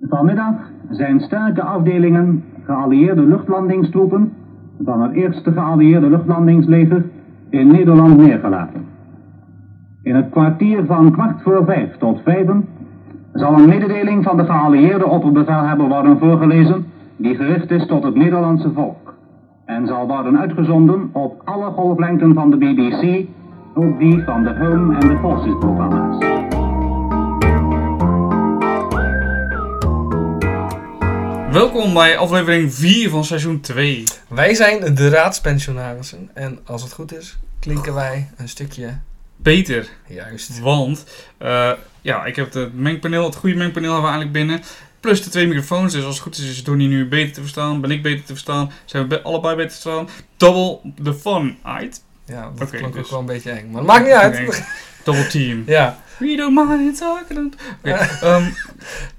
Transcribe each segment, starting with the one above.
Vanmiddag zijn sterke afdelingen geallieerde luchtlandingstroepen van het eerste geallieerde luchtlandingsleger in Nederland neergelaten. In het kwartier van kwart voor vijf tot vijven zal een mededeling van de geallieerde opperbevelhebber worden voorgelezen die gericht is tot het Nederlandse volk en zal worden uitgezonden op alle golflengten van de BBC, ook die van de Home en de Forces programma's. Welkom bij aflevering 4 van seizoen 2. Wij zijn de raadspensionarissen en als het goed is, klinken wij een stukje Beter, juist. want eh, ja, ik heb het mengpaneel, het goede mengpaneel hebben we eigenlijk binnen. Plus de twee microfoons, dus als het goed is, is Donnie nu beter te verstaan, ben ik beter te verstaan, zijn we be- allebei beter te verstaan. Double the fun, right? Ja, dat Oké, klonk dus- ook wel een beetje eng, maar maakt niet uit. Double team. Ja, We don't mind talking. Oké, ehm, in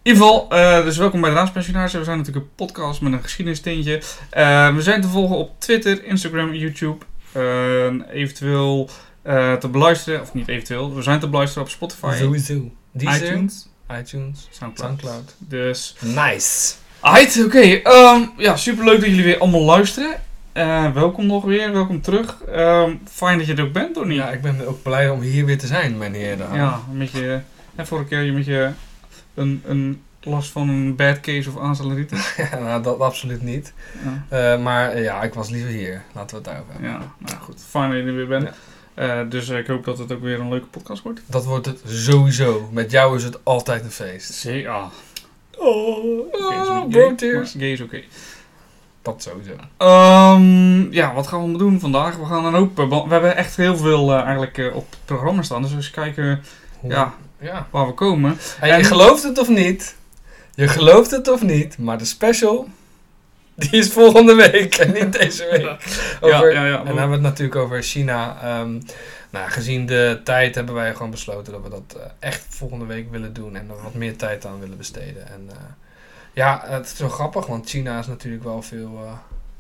ieder geval, eh, dus welkom bij de Raadspensionarissen. We zijn natuurlijk een podcast met een geschiedenistintje. Eh, we zijn te volgen op Twitter, Instagram, YouTube. Eh, eventueel eh, te beluisteren, of niet eventueel, we zijn te beluisteren op Spotify, sowieso. Deezer, iTunes, iTunes, Soundcloud. Soundcloud. Dus, Nice. Alright, oké. ehm, ja, superleuk dat jullie weer allemaal luisteren. Eh, welkom nog weer, welkom terug. Ehm, fijn dat je er ook bent, Donnie. Ja, ik ben ook blij om hier weer te zijn, meneer de. Ja, met je, en vorige keer je met je een, een last van een bad case of aanstelleritis. Ja, nou, dat absoluut niet. Ja, Eh, maar eh, ja, ik was liever hier. Laten we het daarover hebben. ja, nou goed. Fijn dat je er weer bent. Ja. Dus ik hoop dat het ook weer een leuke podcast wordt. Dat wordt het sowieso. Met jou is het altijd een feest. Zee, ah. Oh, ah, niet bro tears. Gay is oké. Dat sowieso. Ehm, ja, wat gaan we doen vandaag? We gaan een hoop... eh, We hebben echt heel veel eh, eigenlijk eh, op het programma staan. Dus eens kijken Hoe- Ja. ja. waar we komen. En En- je gelooft het of niet? Je gelooft het of niet, maar de special, die is volgende week en niet deze week. Over, ja, ja. En dan hebben we het natuurlijk over China. Ehm, nou, gezien de tijd hebben wij gewoon besloten dat we dat eh, echt volgende week willen doen en er wat meer tijd aan willen besteden. En eh, ja, het is wel grappig, want China is natuurlijk wel veel eh,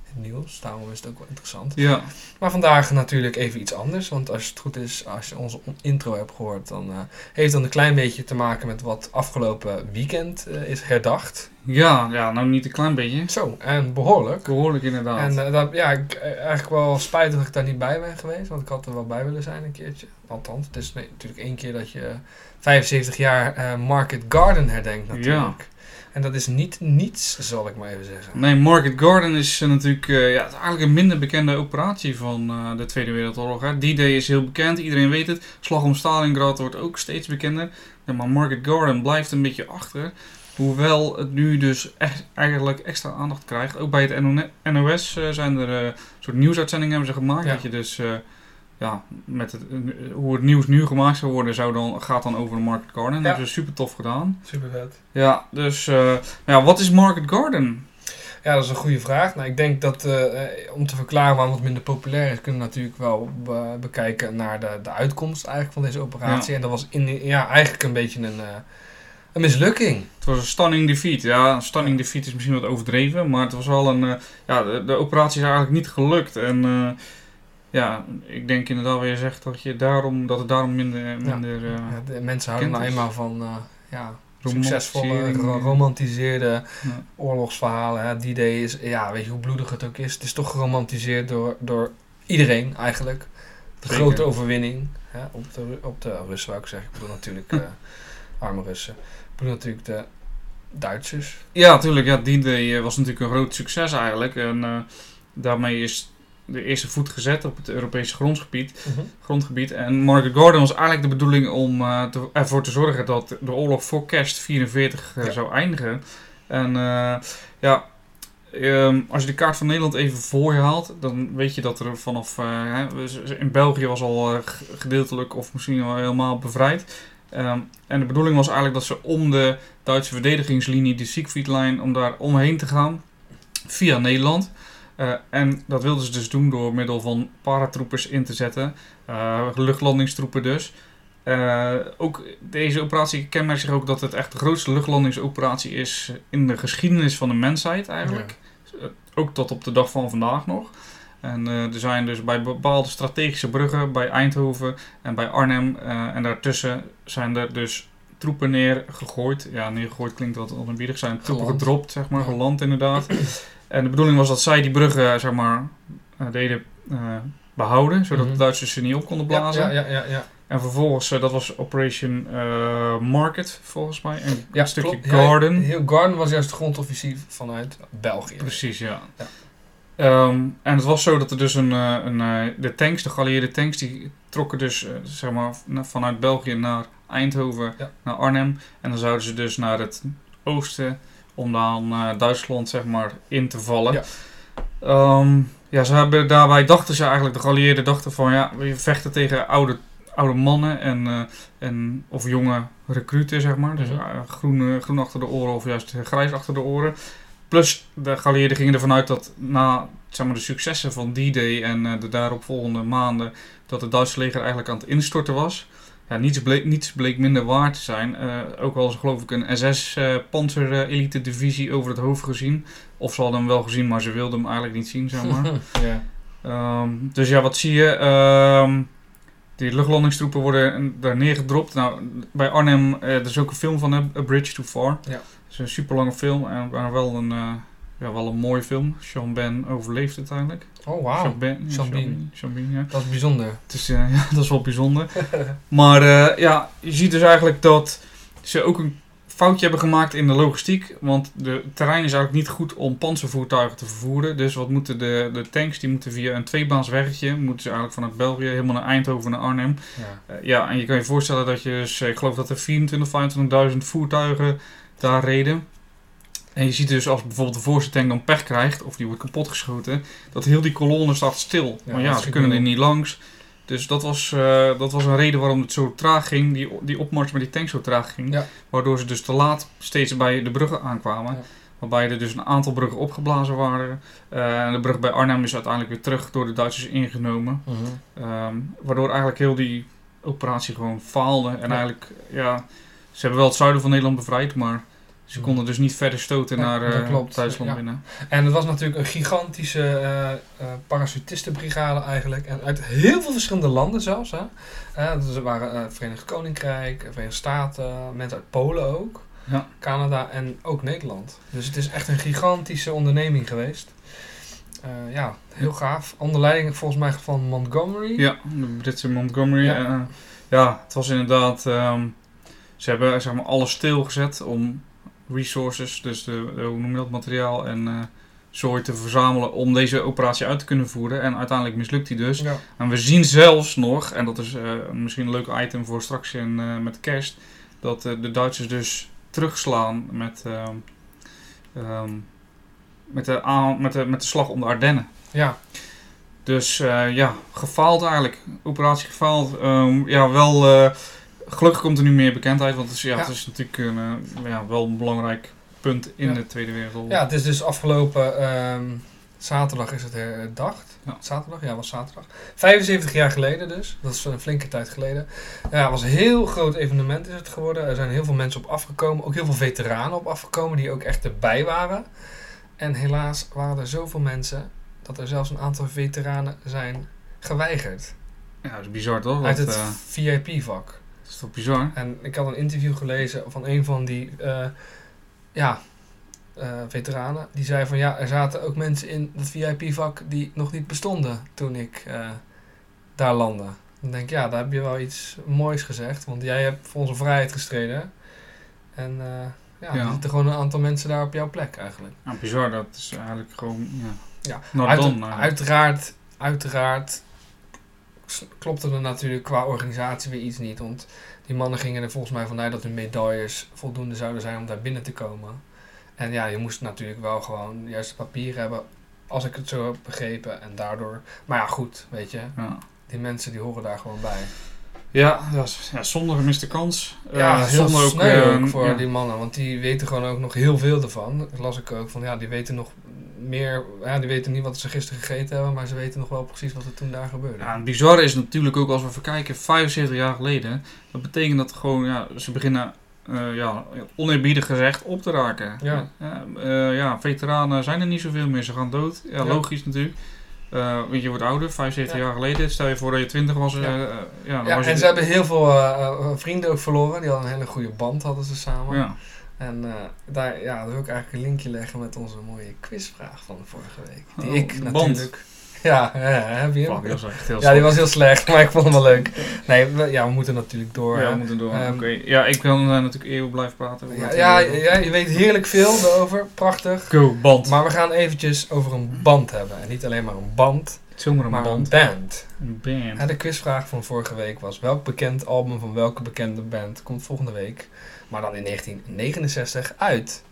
het nieuws. Daarom is het ook wel interessant. Ja, Maar vandaag natuurlijk even iets anders. Want als het goed is, als je onze intro hebt gehoord, dan eh, heeft het een klein beetje te maken met wat afgelopen weekend eh, is herdacht. ja, ja, nou niet een klein beetje. Zo, en behoorlijk. Behoorlijk inderdaad. En dat, ja, ik, eigenlijk wel spijtig dat ik daar niet bij ben geweest, want ik had er wel bij willen zijn een keertje. Althans, het is natuurlijk één keer dat je 75 jaar Market Garden herdenkt natuurlijk. En dat is niet niets, zal ik maar even zeggen. Nee, Market Garden is eh, natuurlijk eh, ja, eigenlijk een minder bekende operatie van eh, de Tweede Wereldoorlog. hè. D-Day is heel bekend, iedereen weet het. Slag om Stalingrad wordt ook steeds bekender. Ja, maar Market Garden blijft een beetje achter. Hoewel het nu dus echt, eigenlijk extra aandacht krijgt. Ook bij het NO- NOS zijn er een soort nieuwsuitzendingen hebben ze gemaakt. Ja. Dat je dus, ja, met het, hoe het nieuws nu gemaakt zou worden, zou dan, gaat dan over de Market Garden. Dat Ja. hebben ze super tof gedaan. Super vet. Ja, dus, eh, ja, wat is Market Garden? Ja, dat is een goede vraag. Nou, ik denk dat eh, eh, om te verklaren waarom het minder populair is, kunnen we natuurlijk wel be- bekijken naar de, de uitkomst eigenlijk van deze operatie. En dat was in, ja, eigenlijk een beetje een, een mislukking. Het was een stunning defeat. Ja, een stunning defeat is misschien wat overdreven, maar het was wel een. ja, de, de operatie is eigenlijk niet gelukt. En ja, ik denk inderdaad wat je zegt dat, je daarom, dat het daarom minder. minder eh, Ja, de mensen houden nou eenmaal van eh, ja, succesvolle, ro- romantiseerde Ja. oorlogsverhalen. Hè. Die day is, ja, weet je hoe bloedig het ook is. Het is toch geromantiseerd door, door iedereen eigenlijk. De Zeker. grote overwinning hè, op, de, op de Russen, wou ik zeggen. Ik bedoel natuurlijk eh, arme Russen. Ik bedoel natuurlijk de Duitsers. Ja, natuurlijk. Ja, die day was natuurlijk een groot succes eigenlijk. En daarmee is de eerste voet gezet op het Europese grondgebied. grondgebied. En Market Garden was eigenlijk de bedoeling om eh, te- ervoor te zorgen dat de oorlog voor kerst 44 eh, Ja. zou eindigen. En eh, ja, ehm, als je de kaart van Nederland even voor je haalt, dan weet je dat er vanaf... we- in België was al gedeeltelijk of misschien wel helemaal bevrijd. Ehm, en de bedoeling was eigenlijk dat ze om de Duitse verdedigingslinie, de Siegfriedlijn, om daar omheen te gaan via Nederland. Eh, en dat wilden ze dus doen door middel van paratroepers in te zetten. Eh, luchtlandingstroepen dus. Eh, ook deze operatie kenmerkt zich ook dat het echt de grootste luchtlandingsoperatie is in de geschiedenis van de mensheid eigenlijk. Ook tot op de dag van vandaag nog. En er zijn dus bij bepaalde strategische bruggen, bij Eindhoven en bij Arnhem en daartussen zijn er dus troepen neergegooid. Ja, neergegooid klinkt wat oneerbiedig. Zijn troepen Geland. gedropt, zeg maar, geland inderdaad. en de bedoeling was dat zij die bruggen, zeg maar, eh, deden eh, behouden, zodat Mhm. de Duitsers ze niet op konden blazen. ja, ja, ja, ja. En vervolgens, eh, dat was Operation eh, Market, volgens mij. En Ja, een stukje klopt. Garden. heel Garden was juist de grondoffensief vanuit België. Precies, ja. Ja. Ehm, en het was zo dat er dus een, eh, een eh, de tanks, de geallieerde tanks, die trokken dus eh, zeg maar vanuit België naar Eindhoven, naar Arnhem. En dan zouden ze dus naar het oosten om dan eh, Duitsland zeg maar in te vallen. Ja. Ehm, ja, ze hebben daarbij dachten ze eigenlijk, de geallieerden dachten van ja, we vechten tegen oude, oude mannen en, eh, en of jonge recruten zeg maar. Dus Mhm. eh, groen, groen achter de oren of juist grijs achter de oren. Plus de geallieerden gingen ervan uit dat na zeg maar, de successen van D-Day en eh, de daaropvolgende maanden, dat het Duitse leger eigenlijk aan het instorten was. Ja, niets, bleek, niets bleek minder waar te zijn. Eh, ook al is er geloof ik een SS-panzer elite divisie over het hoofd gezien. Of ze hadden hem wel gezien, maar ze wilden hem eigenlijk niet zien, zeg maar. ja. Ehm, dus ja, wat zie je? Ehm, die luchtlandingstroepen worden daar neergedropt. Nou, bij Arnhem, eh, er is ook een film van, A Bridge Too Far. Ja. Het is een super lange film en maar wel een, eh, ja, wel een mooie film. Sean Ben overleeft uiteindelijk. Oh, wauw. Ja, ja. Dat is bijzonder. Het is, eh, ja, dat is wel bijzonder. maar eh, ja, je ziet dus eigenlijk dat ze ook een foutje hebben gemaakt in de logistiek. Want de terrein is eigenlijk niet goed om panzervoertuigen te vervoeren. Dus wat moeten de, de tanks, die moeten via een tweebaans weggetje, moeten ze eigenlijk vanuit België helemaal naar Eindhoven, naar Arnhem. Ja. Eh, ja, en je kan je voorstellen dat je, dus, ik geloof dat er 24.000, 25.000 voertuigen daar reden. En je ziet dus als bijvoorbeeld de voorste tank dan pech krijgt, of die wordt kapotgeschoten, dat heel die kolonne staat stil. Ja, maar ja, ze kunnen er niet langs. Dus dat was, eh, dat was een reden waarom het zo traag ging, die, die opmars met die tank zo traag ging. Ja. Waardoor ze dus te laat steeds bij de bruggen aankwamen. Ja. Waarbij er dus een aantal bruggen opgeblazen waren. En de brug bij Arnhem is uiteindelijk weer terug door de Duitsers ingenomen. Mhm. Ehm, waardoor eigenlijk heel die operatie gewoon faalde. En eigenlijk, ja, ze hebben wel het zuiden van Nederland bevrijd, maar ze konden dus niet verder stoten naar eh, klopt. Duitsland Ja. binnen. En het was natuurlijk een gigantische parachutistenbrigade eigenlijk. En uit heel veel verschillende landen zelfs. Hè. Eh, dus er waren Verenigd Koninkrijk, Verenigde Staten, mensen uit Polen ook. Ja. Canada en ook Nederland. Dus het is echt een gigantische onderneming geweest. Ja, heel gaaf. Onder leiding volgens mij van Montgomery. Ja, de Britse Montgomery. Ja. Ja, ja het was inderdaad. ehm, ze hebben zeg maar alles stilgezet om resources, dus de, de- hoe noem je dat, materiaal en zooi te verzamelen om deze operatie uit te kunnen voeren. En uiteindelijk mislukt die dus. Ja. En we zien zelfs nog, en dat is eh, misschien een leuk item voor straks in, eh, met kerst, dat de Duitsers dus terugslaan met, ehm, ehm, met, de aan, met, de, met de slag om de Ardennen. ja. Dus ja, gefaald eigenlijk. Operatie gefaald. Ehm, ja, wel. Eh, gelukkig komt er nu meer bekendheid, want het is, ja, Ja. het is natuurlijk een, eh, ja, wel een belangrijk punt in Ja. de Tweede Wereldoorlog. Ja, het is dus afgelopen ehm, zaterdag is het herdacht. Ja. Zaterdag? Ja, was zaterdag. 75 jaar geleden dus. Dat is een flinke tijd geleden. Ja, het was een heel groot evenement is het geworden. Er zijn heel veel mensen op afgekomen. Ook heel veel veteranen op afgekomen die ook echt erbij waren. En helaas waren er zoveel mensen dat er zelfs een aantal veteranen zijn geweigerd. Ja, dat is bizar toch? uit het eh, VIP-vak. Dat is toch bizar? En ik had een interview gelezen van een van die eh, ja, eh, veteranen. Die zei van ja, er zaten ook mensen in dat VIP-vak die nog niet bestonden toen ik eh, daar landde. Dan denk ik, ja, daar heb je wel iets moois gezegd. Want jij hebt voor onze vrijheid gestreden. En ja, Ja. er zitten gewoon een aantal mensen daar op jouw plek eigenlijk. Ja, bizar. Dat is eigenlijk gewoon. Ja. Ja, Uit- uiteraard, uiteraard klopte er natuurlijk qua organisatie weer iets niet. Want die mannen gingen er volgens mij vanuit dat hun medailles voldoende zouden zijn om daar binnen te komen. En ja, je moest natuurlijk wel gewoon de juiste papieren hebben, als ik het zo heb begrepen. En daardoor, maar ja, goed, weet je, Ja. die mensen die horen daar gewoon bij. Ja, ja, zonder gemiste kans. Ja, Eh, heel zonder sneu eh, ook voor ja. die mannen, want die weten gewoon ook nog heel veel ervan. Dat las ik ook van, ja, die weten nog meer, ja, die weten niet wat ze gisteren gegeten hebben, maar ze weten nog wel precies wat er toen daar gebeurde. Ja, het bizarre is natuurlijk ook als we even kijken, 75 jaar geleden. Dat betekent dat gewoon, ja, ze beginnen, eh, ja, oneerbiedig gezegd, op te raken. Ja. Ja, eh, ja, veteranen zijn er niet zoveel meer, ze gaan dood. Ja, Ja. logisch natuurlijk. Eh, want je wordt ouder, 75 Ja. jaar geleden. Stel je voor dat je 20 was. Ja. ja, was en ze hebben heel veel vrienden ook verloren. Die hadden een hele goede band hadden ze samen. En eh, daar, ja, daar wil ik eigenlijk een linkje leggen met onze mooie quizvraag van vorige week. Die Oh, ik band. natuurlijk... Ja, ja, heb je hem? Ja, die was heel slecht, maar ik vond hem wel leuk. Nee, we, ja, we moeten natuurlijk door. Ja, we moeten door. Ehm, Oké. Ja, ik kan eh, natuurlijk eeuwig blijven praten. Ja, ja, je weet heerlijk veel erover. Prachtig. Go, band. Maar we gaan eventjes over een band hebben. En niet alleen maar een band, Zomaar een maar band. een band. Een band. En de quizvraag van vorige week was: welk bekend album van welke bekende band komt volgende week, maar dan in 1969 uit?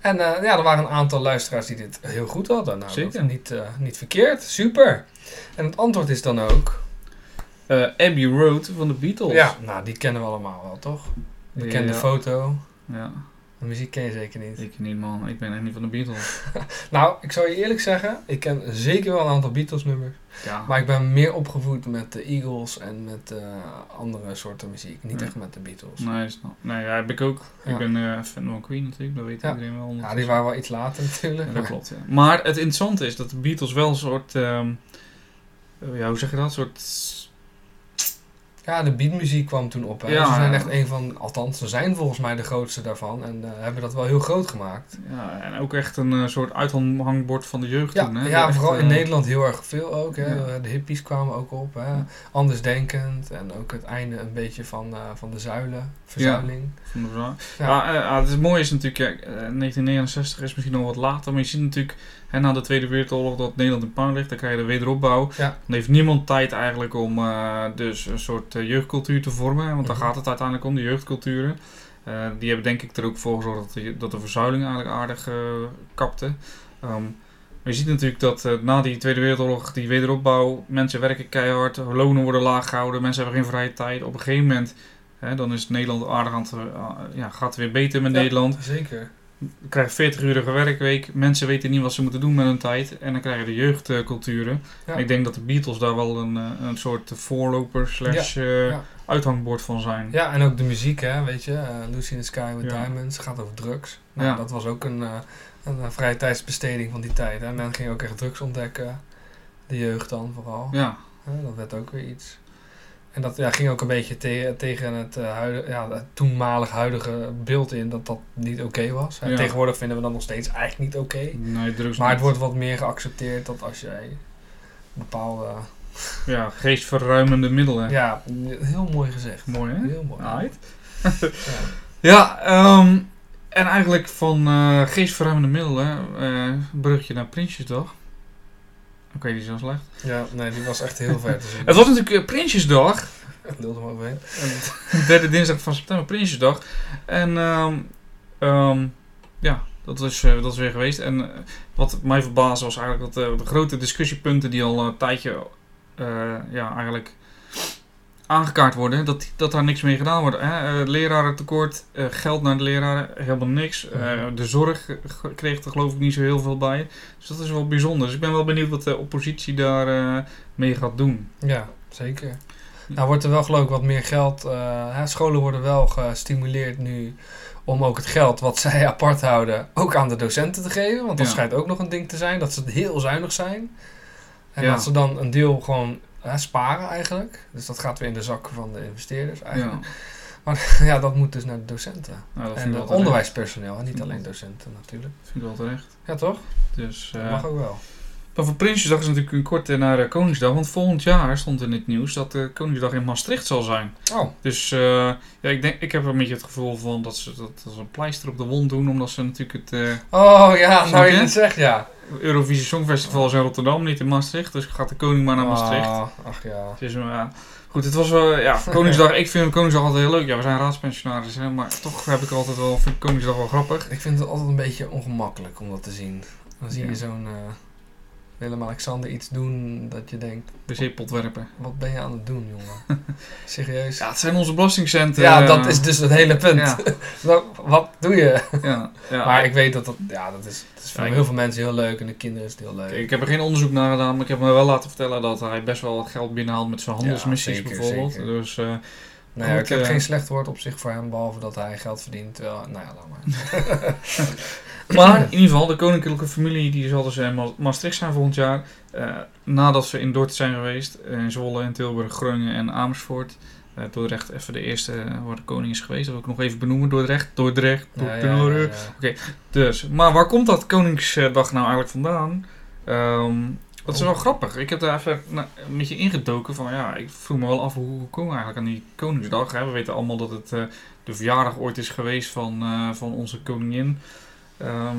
En eh, ja, er waren een aantal luisteraars die dit heel goed hadden. Nou, Zeker. Dat niet, eh, niet verkeerd. Super. En het antwoord is dan ook: Eh, Abbey Road van de Beatles. ja, nou, die kennen we allemaal wel, toch? Bekende Ja. foto. Ja, De muziek ken je zeker niet. ik niet man. Ik ben echt niet van de Beatles. Nou, ik zou je eerlijk zeggen, ik ken zeker wel een aantal Beatles nummers. Ja. Maar ik ben meer opgevoed met de Eagles en met eh, andere soorten muziek. Niet echt met de Beatles. Nee, snap. nee ja, heb ik ook. Ja. Ik ben eh, fan van Queen natuurlijk, dat weet Ja. iedereen wel. Ja, die waren wel iets later natuurlijk. Dat klopt, ja. Maar het interessante is dat de Beatles wel een soort... ehm, eh, ja, hoe zeg je dat? Een soort... Ja, de beatmuziek kwam toen op. Hè. Ja, ze zijn echt een van, althans, ze zijn volgens mij de grootste daarvan. En eh, hebben dat wel heel groot gemaakt. Ja, en ook echt een eh, soort uithangbord van de jeugd Ja, toen. Hè? ja Echt, vooral in eh, Nederland heel erg veel ook. Hè. Ja. De hippies kwamen ook op. Hè. Andersdenkend. En ook het einde een beetje van, van de zuilen. Verzuiling. Ja. Ja, ah, het mooie is natuurlijk, kijk, eh, 1969 is misschien nog wat later, maar je ziet natuurlijk hè, na de Tweede Wereldoorlog dat Nederland in puin ligt, dan krijg je de wederopbouw. Ja. Dan heeft niemand tijd eigenlijk om eh, dus een soort eh, jeugdcultuur te vormen, want daar Mhm. gaat het uiteindelijk om, de jeugdculturen. Eh, die hebben denk ik er ook voor gezorgd dat de, dat de verzuiling eigenlijk aardig kapte. Ehm, maar je ziet natuurlijk dat na die Tweede Wereldoorlog, die wederopbouw, mensen werken keihard, lonen worden laag gehouden, mensen hebben geen vrije tijd. Op een gegeven moment, hè, dan is Nederland aardig aan het, ja, gaat het weer beter met Ja. Nederland. Zeker. Je krijgt 40-urige werkweek, mensen weten niet wat ze moeten doen met hun tijd en dan krijg je de jeugdculturen. Ja. Ik denk dat de Beatles daar wel een, eh, een soort voorloper slash eh, ja. uithangbord van zijn. Ja, en ook de muziek, hè, weet je. eh, Lucy in the Sky with. Diamonds gaat over drugs. Nou, dat was ook een, een vrije tijdsbesteding van die tijd. Hè. Men ging ook echt drugs ontdekken. De jeugd dan vooral. Ja, dat werd ook weer iets. En dat ja, ging ook een beetje te- tegen het, eh, huidige, ja, het toenmalig huidige beeld in dat dat niet oké was. Ja. Tegenwoordig vinden we dat nog steeds eigenlijk niet oké. nee, Maar het wordt wat meer geaccepteerd dat als jij bepaalde... Ja, geestverruimende middelen. Ja, heel mooi gezegd. Mooi hè? Heel mooi. Ja. Ja, ehm, en eigenlijk van eh geestverruimende middelen, eh brugje naar Prinsjesdag. Oké, die is wel slecht. Ja, nee, die was echt heel ver te zien. Het was natuurlijk eh, Prinsjesdag. Lul er maar overheen. De derde dinsdag van september, Prinsjesdag. En ehm, ja, dat is, eh, dat is weer geweest. En eh, wat mij verbaasde was eigenlijk dat de grote discussiepunten die al een tijdje ja, eigenlijk aangekaart worden, dat, dat daar niks mee gedaan wordt. Hè? Eh, lerarentekort, eh, geld naar de leraren, helemaal niks. Eh, de zorg kreeg er geloof ik niet zo heel veel bij. Dus dat is wel bijzonder. Dus ik ben wel benieuwd wat de oppositie daar mee gaat doen. Ja, zeker. Nou wordt er wel geloof ik wat meer geld. hè, scholen worden wel gestimuleerd nu om ook het geld wat zij apart houden ook aan de docenten te geven. Want dat Ja. schijnt ook nog een ding te zijn, dat ze heel zuinig zijn. En Ja. dat ze dan een deel gewoon sparen eigenlijk. Dus dat gaat weer in de zakken van de investeerders Ja, eigenlijk. Ja, dat moet dus naar de docenten. nou, en terecht. onderwijsbersoneel, en niet alleen docenten natuurlijk. Dat vind ik wel terecht. Ja toch? Dus, Dat eh, mag ook wel. Maar voor Prinsjesdag is natuurlijk een korte naar eh, Koningsdag. Want volgend jaar stond in het nieuws dat de Koningsdag in Maastricht zal zijn. Oh, Dus eh, ja, ik, denk, ik heb een beetje het gevoel van dat ze dat als een pleister op de wond doen. Omdat ze natuurlijk het eh, oh ja, nou je het zegt, ja. Eurovisie Songfestival is in Rotterdam, niet in Maastricht. Dus gaat de koning maar naar Maastricht. Ah, ach ja. Dus, eh, goed, het was wel, ja, Koningsdag. ik vind Koningsdag altijd heel leuk. Ja, we zijn raadspensionaris, hè, maar toch heb ik altijd wel, vind ik Koningsdag wel grappig. Ik vind het altijd een beetje ongemakkelijk om dat te zien. Dan zie Ja. je zo'n eh, Willem-Alexander iets doen dat je denkt, wc-pot werpen. wat ben je aan het doen, jongen? Serieus? Ja, het zijn onze belastingcenten. Ja, dat is dus het hele punt. Ja, Nou, wat doe je? ja, ja. Maar ik weet dat dat, ja, dat is, dat is voor heel veel mensen heel leuk en de kinderen is het heel leuk. Ik heb er geen onderzoek naar gedaan, maar ik heb me wel laten vertellen dat hij best wel wat geld binnenhaalt met zijn handelsmissies zeker, bijvoorbeeld. zeker. Dus eh, nou ja, goed, ik heb eh, geen slecht woord op zich voor hem, behalve dat hij geld verdient. Terwijl, nou ja, laat maar. Maar in ieder geval, de koninklijke familie die zal dus in Ma- Maastricht zijn volgend jaar. Eh, nadat ze in Dordrecht zijn geweest. eh, In Zwolle, en Tilburg, Groningen en Amersfoort. Eh, Dordrecht even de eerste eh, waar de koning is geweest. Dat wil ik nog even benoemen. Dordrecht, Dordrecht, Ja, ja, Dordrecht. ja. Dus, maar waar komt dat Koningsdag nou eigenlijk vandaan? Ehm, dat is wel grappig. Ik heb daar even na- een beetje ingedoken van ja, ik vroeg me wel af hoe we komen eigenlijk aan die Koningsdag. Hè? We weten allemaal dat het eh, de verjaardag ooit is geweest van, eh, van onze koningin. Ehm,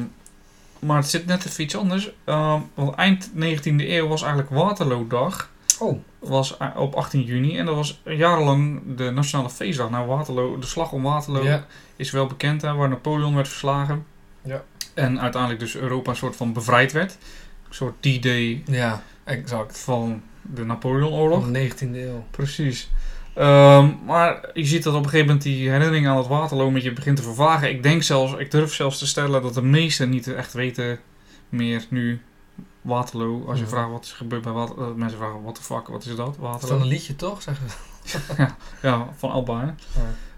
maar het zit net even iets anders. Ehm, want eind 19e eeuw was eigenlijk Waterloo-dag. Oh, Was eh, op 18 juni en dat was jarenlang de nationale feestdag. Nou, Waterloo, de slag om Waterloo ja. is wel bekend, hè, waar Napoleon werd verslagen. Ja. En uiteindelijk dus Europa een soort van bevrijd werd. Een soort D-Day ja, exact. van de Napoleonoorlog. Van de 19e eeuw. Precies. Ehm, maar je ziet dat op een gegeven moment die herinnering aan het Waterloo met je begint te vervagen. Ik denk zelfs, ik durf zelfs te stellen dat de meesten niet echt weten meer nu Waterloo. Als je Ja. vraagt wat is gebeurd bij Waterloo, dat mensen vragen what the fuck, wat is dat? Van Waterloo. een liedje toch, zeggen ze. Ja, van Alba.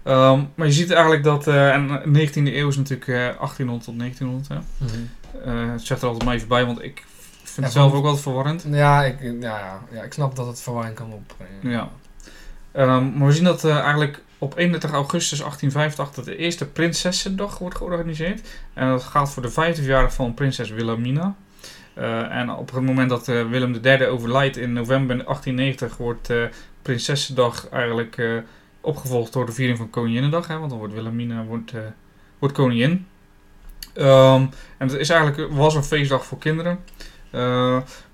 Ehm, maar je ziet eigenlijk dat, eh, en de 19e eeuw is natuurlijk eh, 1800 tot 1900. Hè? Eh, het zegt er altijd maar even bij, want ik vind Ja, het zelf ook altijd verwarrend. Ja, ik, ja, ja, ja, ik snap dat het verwarring kan opbrengen. Ja. Ehm, maar we zien dat eh, eigenlijk op 31 augustus 1885 de eerste Prinsessendag wordt georganiseerd. En dat gaat voor de vijfde verjaardag van prinses Wilhelmina. Eh, en op het moment dat eh, Willem III overlijdt in november 1890 wordt Prinsessendag eigenlijk opgevolgd door de viering van Koninginnedag. Hè, want dan wordt Wilhelmina wordt, wordt koningin. Ehm, en het is eigenlijk, was een feestdag voor kinderen.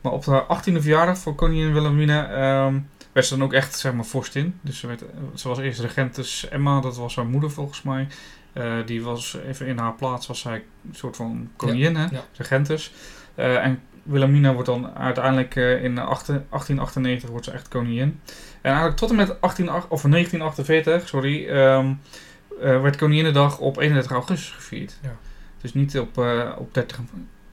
Maar op de 18e verjaardag van koningin Wilhelmina ehm, werd ze dan ook echt, zeg maar, vorstin. Dus ze, werd, ze was eerst regentes Emma, dat was haar moeder volgens mij. Eh, die was even in haar plaats, was zij een soort van koningin, hè? ja. regentes. Eh, en Wilhelmina wordt dan uiteindelijk eh, in 18 1898 wordt ze echt koningin. En eigenlijk tot en met 18, of 1948, sorry, eh, werd Koninginnedag op 31 augustus gevierd. Ja. Dus niet op, op 30,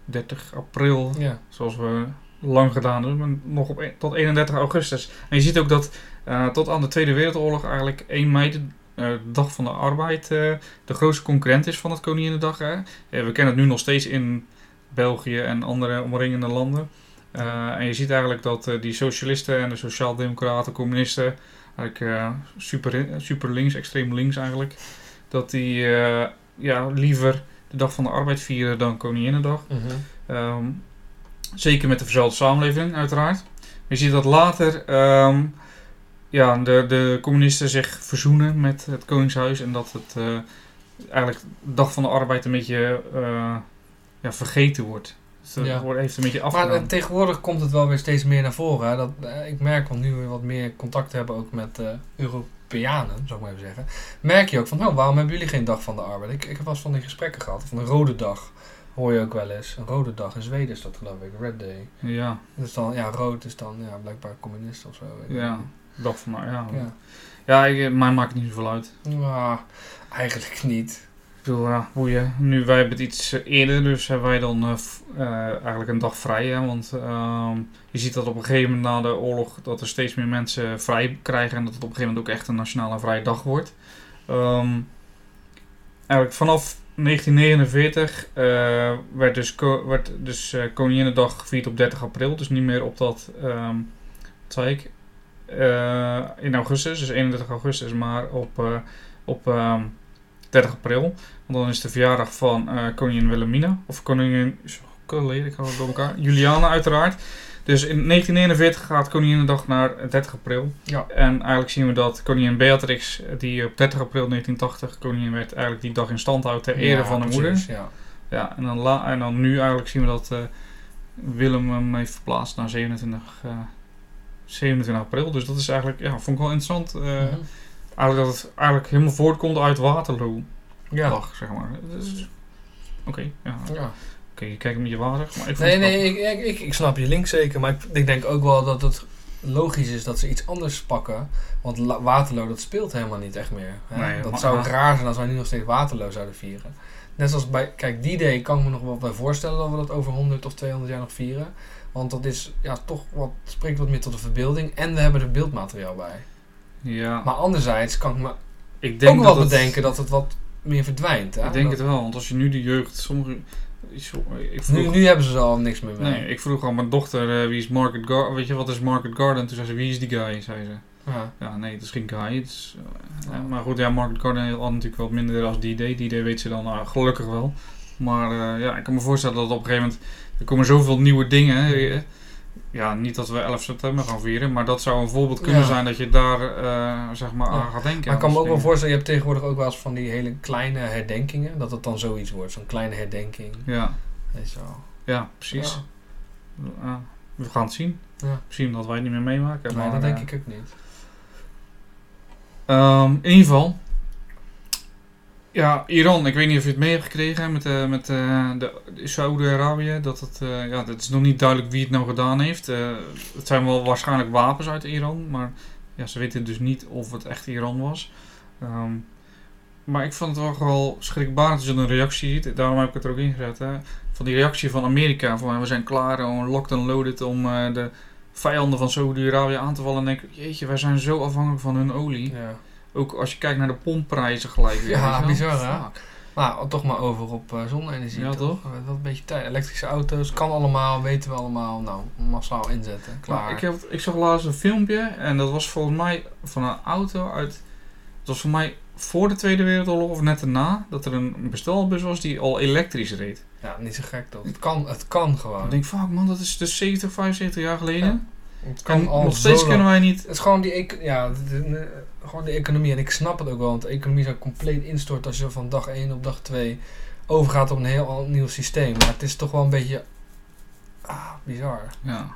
30 april Ja. zoals we lang gedaan maar nog op, een- tot 31 augustus. En je ziet ook dat eh, tot aan de Tweede Wereldoorlog eigenlijk 1 mei, de eh, dag van de arbeid, eh, de grootste concurrent is van het Koninginnedag. Hè. We kennen het nu nog steeds in België en andere omringende landen. En je ziet eigenlijk dat die socialisten en de sociaaldemocraten, communisten, eigenlijk super, super links, extreem links eigenlijk, dat die ja, liever de dag van de arbeid vieren dan Koninginnedag. Mhm. Ehm, zeker met de verzuilde samenleving, uiteraard. Je ziet dat later ehm, ja, de, de communisten zich verzoenen met het Koningshuis en dat het eh, eigenlijk de dag van de arbeid een beetje eh, ja, vergeten wordt. Dus Ja. wordt, heeft een beetje Maar afgedaan. eh, tegenwoordig komt het wel weer steeds meer naar voren. Hè? Dat, eh, ik merk, want nu we wat meer contact hebben ook met Europeanen, zou ik maar even zeggen. Merk je ook van, oh, waarom hebben jullie geen dag van de arbeid? Ik, ik heb wel eens van die gesprekken gehad. Van een rode dag hoor je ook wel eens. Een rode dag in Zweden is dat geloof ik, Red Day. ja, Dus dan, ja, rood is dan ja, blijkbaar communist of zo. ja, dag van ja. Ja, Ja. ik, mij maakt het niet zoveel uit. Nou, eigenlijk niet. Ik bedoel, ja, boeien. Nu, wij hebben het iets eh, eerder, dus hebben wij dan eh, eh, eigenlijk een dag vrij. Hè? Want ehm, je ziet dat op een gegeven moment na de oorlog dat er steeds meer mensen vrij krijgen. En dat het op een gegeven moment ook echt een nationale vrije dag wordt. Ehm, eigenlijk vanaf 1949 eh, werd dus, werd dus eh, Koninginnedag gevierd op 30 april. Dus niet meer op dat, ehm, wat zei ik, eh, in augustus, dus 31 augustus, maar op, op ehm, 30 april. Want dan is de verjaardag van koningin Wilhelmina. Of koningin... Ik hou het door elkaar. Juliana uiteraard. Dus in 1941 gaat Koninginnedag naar 30 april. Ja. En eigenlijk zien we dat koningin Beatrix, die op 30 april 1980 koningin werd, eigenlijk die dag in stand houdt ter ere Ja, van haar moeder. Ja. Ja, en dan, la, en dan nu eigenlijk zien we dat eh, Willem hem heeft verplaatst naar 27, eh 27 april. Dus dat is eigenlijk, ja, vond ik wel interessant. eh, Mhm. Eigenlijk dat het eigenlijk helemaal voortkomt uit Waterloo ja. dag, zeg maar. Dus, Oké, ja. ja. Je kijkt met je water. Maar ik Nee, nee, ik, ik, ik, ik snap je link zeker. Maar ik, ik denk ook wel dat het logisch is dat ze iets anders pakken. Want Waterloo, dat speelt helemaal niet echt meer. Hè? Nee, dat zou raar zijn als wij nu nog steeds Waterloo zouden vieren. Net zoals bij, kijk, die day kan ik me nog wel bij voorstellen dat we dat over 100 of 200 jaar nog vieren. Want dat is ja, toch wat, spreekt wat meer tot de verbeelding. En we hebben er beeldmateriaal bij. Ja, Maar anderzijds kan ik me ik denk ook dat wel bedenken dat het wat meer verdwijnt. Hè? Ik denk Dat- het wel, want als je nu de jeugd, sommige Ik vroeg, Nu, nu hebben ze al niks meer mee. nee, ik vroeg aan mijn dochter, eh, wie is Market Garden? Weet je, wat is Market Garden? Toen zei ze, wie is die guy? Zei ze. Ja. Ja, nee, het is geen guy. Het is, eh, Ja. Maar goed, ja, Market Garden had natuurlijk wat minder als die idee. Die idee weet ze dan eh, gelukkig wel. Maar ja, ik kan me voorstellen dat op een gegeven moment... Er komen zoveel nieuwe dingen. Ja, niet dat we 11 september gaan vieren. Maar dat zou een voorbeeld kunnen Ja. zijn dat je daar eh, zeg maar Ja. aan gaat denken. Maar ik kan me ook wel voorstellen, je hebt tegenwoordig ook wel eens van die hele kleine herdenkingen, dat het dan zoiets wordt, zo'n kleine herdenking. Ja, wel. ja, precies. Ja. We gaan het zien. Ja. Misschien dat wij het niet meer meemaken. Nee, maar, dat denk eh, ik ook niet. Ehm, in ieder geval. Ja, Iran, ik weet niet of je het mee hebt gekregen met, eh, met eh, de, Saoedi-Arabië. Dat het, eh, ja, het is nog niet duidelijk wie het nou gedaan heeft. Het zijn wel waarschijnlijk wapens uit Iran, maar ja, ze weten dus niet of het echt Iran was. Ehm, maar ik vond het wel gewoon schrikbarend als je een reactie ziet. Daarom heb ik het er ook in gezet. Hè, van die reactie van Amerika. Van we zijn klaar, oh, locked and loaded om de vijanden van Saoedi-Arabië aan te vallen. En denk ik, jeetje, wij zijn zo afhankelijk van hun olie. Ja. Ook als je kijkt naar de pompprijzen gelijk weer. Ja, bizar, hè? Nou, toch maar over op eh, zonne-energie. Ja, toch? Eh, Dat een beetje tijd. Elektrische auto's, kan allemaal, weten we allemaal. Nou, massaal inzetten. Klaar. Ik, heb, ik zag laatst een filmpje en dat was volgens mij van een auto uit. Het was voor mij voor de Tweede Wereldoorlog of net daarna. Dat er een bestelbus was die al elektrisch reed. Ja, niet zo gek toch? Het kan, het kan gewoon. Ik denk, fuck man, dat is dus 70, 75 jaar geleden. Het kan En al nog steeds kunnen wij niet. Het is gewoon die, ja, de, de- de- gewoon economie. En ik snap het ook wel, want de economie zou compleet instorten als je van dag 1 op dag 2 overgaat op een heel al- nieuw systeem. Maar het is toch wel een beetje ah, bizar. Ja.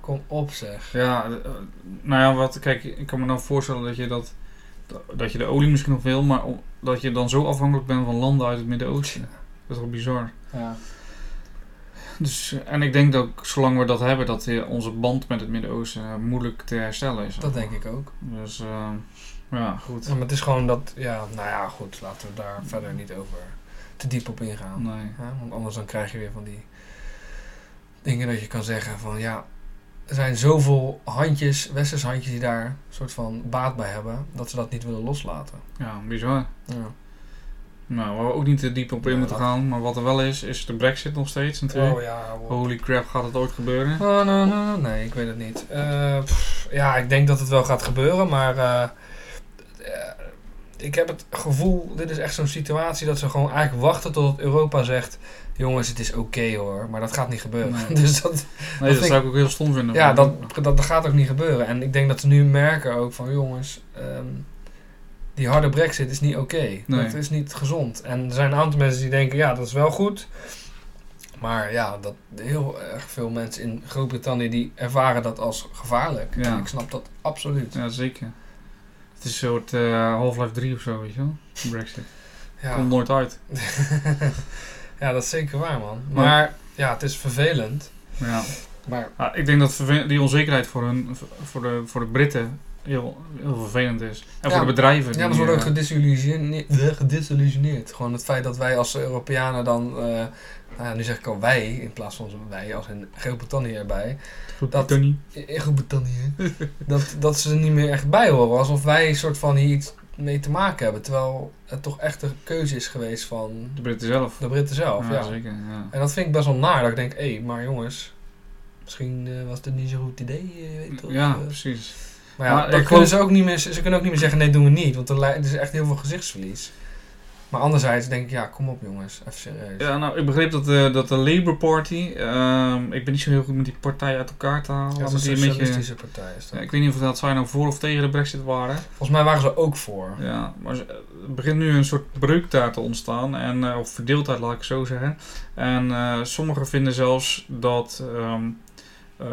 Kom op zeg. Ja, eh, nou ja, wat, kijk, ik kan me nou voorstellen dat je dat. Dat je de olie misschien nog wil, maar dat je dan zo afhankelijk bent van landen uit het Midden-Oosten. Dat is wel bizar. Ja. Dus, en ik denk dat ook, zolang we dat hebben, dat onze band met het Midden-Oosten eh, moeilijk te herstellen is. Dat denk ik ook. Dus eh, ja, goed. Ja, maar het is gewoon dat, ja, nou ja, goed, laten we daar verder niet over te diep op ingaan. Nee. Ja, want anders dan krijg je weer van die dingen dat je kan zeggen van ja, er zijn zoveel handjes, westerse handjes die daar een soort van baat bij hebben, dat ze dat niet willen loslaten. Ja, bizar. Ja. Nou, waar we ook niet te diep op in moeten gaan, maar wat er wel is, is de brexit nog steeds natuurlijk. Oh ja, wow. Holy crap, gaat het ooit gebeuren? Oh, no, no, no, nee, ik weet het niet. Eh, pff, ja, ik denk dat het wel gaat gebeuren, maar eh, eh, ik heb het gevoel, dit is echt zo'n situatie dat ze gewoon eigenlijk wachten tot Europa zegt, jongens, het is oké hoor, maar dat gaat niet gebeuren. Nee. dus dat, Nee, dat zou ik ook heel stom vinden. ja, dat, dat, dat gaat ook niet gebeuren. En ik denk dat ze nu merken ook van, jongens, ehm, die harde brexit is niet oké. Nee. Dat is niet gezond. En er zijn een aantal mensen die denken, ja, dat is wel goed. Maar ja, dat heel erg veel mensen in Groot-Brittannië die ervaren dat als gevaarlijk. Ja. En ik snap dat absoluut. Ja, zeker. Het is een soort eh, Half-Life 3 of zo, weet je wel? Brexit. Ja. Komt nooit uit. ja, dat is zeker waar, man. Maar ja, het is vervelend. Ja. Maar Ja, ik denk dat die onzekerheid voor, hun, voor, de, voor de Britten heel, heel vervelend is. En Ja. voor de bedrijven. ja, dan die, worden we eh, gedisillusioneerd, gedisillusioneerd. Gewoon het feit dat wij als Europeanen dan... eh, nou ja, nu zeg ik al wij, in plaats van wij als in Groot-Brittannië erbij. In Groot-Brittannië. dat, dat ze er niet meer echt bij horen. Alsof wij een soort van hier iets mee te maken hebben. Terwijl het toch echt een keuze is geweest van De Britten zelf. de Britten zelf. ja, Ja, zeker. Ja. En dat vind ik best wel naar. Dat ik denk, hé, maar jongens... Misschien eh, was het niet zo'n goed idee, je weet toch? Ja, precies. Maar ja, Maar dan ik kunnen ze, ook niet meer, ze kunnen ook niet meer zeggen, nee, doen we niet. Want er is echt heel veel gezichtsverlies. Maar anderzijds denk ik, ja, kom op jongens, even serieus. Ja, nou, ik begreep dat de, dat de Labour Party, ehm, ik ben niet zo heel goed met die partij uit elkaar te halen. Ja, dat is een een beetje, socialistische partij. Is dat. ja, ik weet niet of dat zij nou voor of tegen de brexit waren. Volgens mij waren ze ook voor. Ja, maar er begint nu een soort breuk daar te ontstaan, en, eh, of verdeeldheid laat ik zo zeggen. En eh, sommigen vinden zelfs dat ehm, eh,